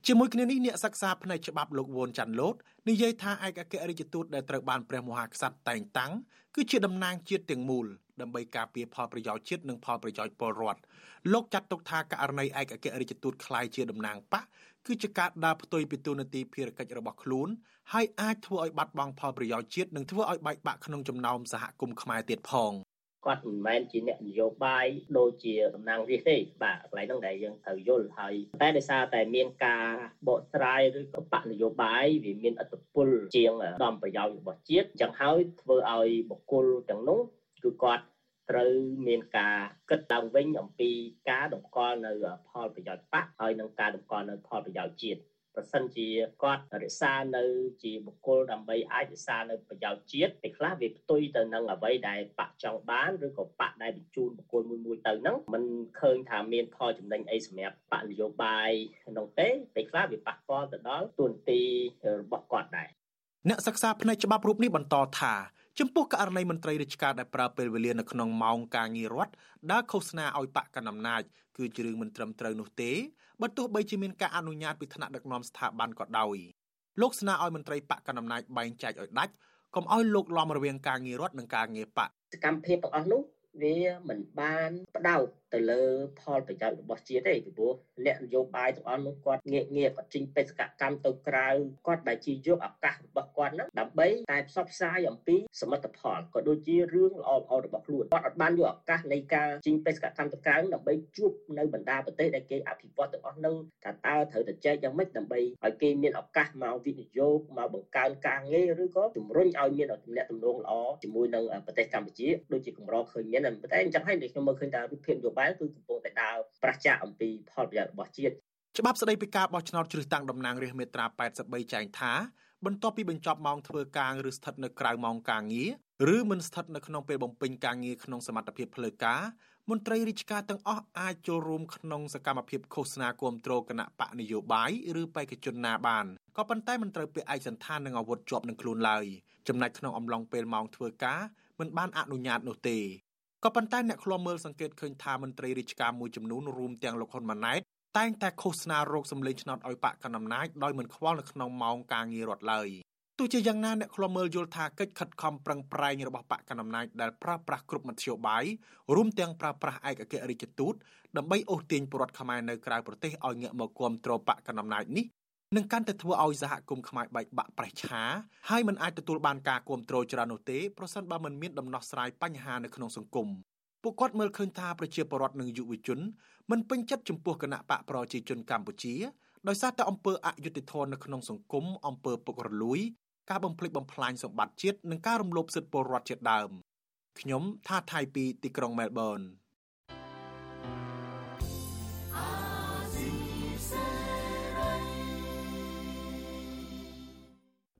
ជាមួយគ្នានេះអ្នកសិក្សាផ្នែកច្បាប់លោកវ៉ុនចាន់ឡូតនិយាយថាឯកអគ្គរដ្ឋទូតដែលត្រូវបានព្រះមហាក្សត្រតែងតាំងគឺជាតំណាងជាតិទាំងមូលដើម្បីការពារផលប្រយោជន៍ជាតិនិងផលប្រយោជន៍ពលរដ្ឋលោកចាត់ទុកថាករណីឯកអគ្គរដ្ឋទូតคล้ายជាតំណាងបកគឺជាការដើរផ្ទុយពីទូនាទីភារកិច្ចរបស់ខ្លួនហើយអាចធ្វើឲ្យបាត់បង់ផលប្រយោជន៍ជាតិនិងធ្វើឲ្យបែកបាក់ក្នុងចំណោមសហគមន៍ខ្មែរទៀតផង គាត់មិនមែនជាអ្នកនយោបាយដូចជាតំណាងរាស្ត្រទេបាទកន្លែងហ្នឹងដែលយើងត្រូវយល់ហើយតែដោយសារតែមានការបកស្រាយឬក៏បកនយោបាយវាមានអត្តពលជាងដំប្រយោជន៍របស់ជាតិអញ្ចឹងហើយធ្វើឲ្យបុគ្គលទាំងនោះគឺគាត់ត្រូវមានការគិតឡើងវិញអំពីការតម្កល់នៅផលប្រយោជន៍បកហើយនិងការតម្កល់នៅផលប្រយោជន៍ជាតិ ប្រសិនជាគាត់រក្សានៅជាបុគ្គលដើម្បីអាចរក្សានៅប្រយោជន៍ជាតិពេលខ្លះវាផ្ទុយទៅនឹងអ្វីដែលបកចង់បានឬក៏បកដែលបញ្ជូនបុគ្គលមួយមួយទៅហ្នឹងมันឃើញថាមានផលចំណេញអីសម្រាប់បកនយោបាយក្នុងទេពេលខ្លះវាប៉ះពាល់ទៅដល់ទួនាទីរបស់គាត់ដែរអ្នកសិក្សាផ្នែកច្បាប់រូបនេះបន្តថា ចំពោះករណីមន្ត្រីរាជការដែលប្រើពេលវេលានៅក្នុងម៉ោងការងាររដ្ឋដើរឃោសនាឲ្យបកកណ្ដាលអំណាចគឺជារឿងមិនត្រឹមត្រូវនោះទេបើទោះបីជាមានការអនុញ្ញាតពីថ្នាក់ដឹកនាំស្ថាប័នក៏ដោយលោកស្នើឲ្យមន្ត្រីបកកណ្ដាលអំណាចបែងចែកឲ្យដាច់កុំឲ្យលោកលំរវាងការងាររដ្ឋនិងការងារបកសកម្មភាពទាំងអស់នោះវាមិនបានផ្ដោត ទៅលើផលប្រយោជន៍របស់ជាតិទេពីព្រោះអ្នកនយោបាយទាំងអស់នោះគាត់ងាកងាកគាត់ចេញបេសកកម្មទៅក្រៅគាត់ដែលជាយកឱកាសរបស់គាត់ហ្នឹងដើម្បីតែផ្សព្វផ្សាយអំពីសមិទ្ធផលក៏ដូចជារឿងល្អល្អរបស់ខ្លួនគាត់អត់បានយកឱកាសនៃការចេញបេសកកម្មទៅក្រៅដើម្បីជួបនៅបណ្ដាប្រទេសដែលគេអភិវឌ្ឍទាំងអស់ហ្នឹងថាតើត្រូវតែចែកយ៉ាងម៉េចដើម្បីឲ្យគេមានឱកាសមកវិនិយោគមកបង្កើនការងារឬក៏ជំរុញឲ្យមានទំនាក់ទំនងល្អជាមួយនឹងប្រទេសកម្ពុជាដូចជាកម្រឃើញមានតែអញ្ចឹងហើយខ្ញុំមើលឃើញថារូបភាពនយោបាយគឺកំពុងតែដើរប្រឆាំងអំពីផលប្រយោជន៍របស់ជាតិច្បាប់ស្តីពីការបោះឆ្នោតជ្រើសតាំងតំណាងរាស្ត្រមាត្រា83ចែងថាបន្ទាប់ពីបញ្ចប់ម៉ោងធ្វើការឬស្ថិតនៅក្រៅម៉ោងការងារឬមិនស្ថិតនៅក្នុងពេលបំពេញការងារក្នុងសមត្ថភាពផ្លូវការមន្ត្រីរាជការទាំងអស់អាចចូលរួមក្នុងសកម្មភាពឃោសនាគាំទ្រគណៈបកនយោបាយឬបេក្ខជនណាបានក៏ប៉ុន្តែមិនត្រូវពាក់ឯកសន្តាននិងអាវុធជាប់នឹងខ្លួនឡើយចំណែកក្នុងអំឡុងពេលម៉ោងធ្វើការមិនបានអនុញ្ញាតនោះទេ ក៏ប៉ុន្តែអ្នកឃ្លាំមើលសង្កេតឃើញថាមន្ត្រីរាជការមួយចំនួនរួមទាំងលោកហ៊ុនម៉ាណែតតែងតែឃោសនារោគសម្លេងឆ្នោតឲ្យបកកណ្ដាលអំណាចដោយមិនខ្វល់នៅក្នុងម៉ោងការងាររដ្ឋឡើយទោះជាយ៉ាងណាអ្នកឃ្លាំមើលយល់ថាកិច្ចខិតខំប្រឹងប្រែងរបស់បកកណ្ដាលអំណាចដែលប្រើប្រាស់គ្រប់មធ្យោបាយរួមទាំងប្រើប្រាស់ឯកអគ្គរដ្ឋទូតដើម្បីអូសទាញពលរដ្ឋខ្មែរនៅក្រៅប្រទេសឲ្យងាកមកគាំទ្របកកណ្ដាលអំណាចនេះ នឹងកាន់តែធ្វើឲ្យសហគមន៍ខ្មែរបែកបាក់ប្រេះឆាហើយមិនអាចទទួលបានការគាំទ្រច្រើននោះទេប្រសិនបើមិនមានដំណោះស្រាយបញ្ហានៅក្នុងសង្គមពួកគាត់មើលឃើញថាប្រជាពលរដ្ឋនិងយុវជនមិនពេញចិត្តចំពោះគណៈបកប្រជាជនកម្ពុជាដោយសារតែអំពើអយុត្តិធម៌នៅក្នុងសង្គមអំពើពុករលួយការបំផ្លិចបំផ្លាញសម្បត្តិជាតិនិងការរំលោភសិទ្ធិពលរដ្ឋជាដើមខ្ញុំថាថៃពីទីក្រុងមែលប៊ន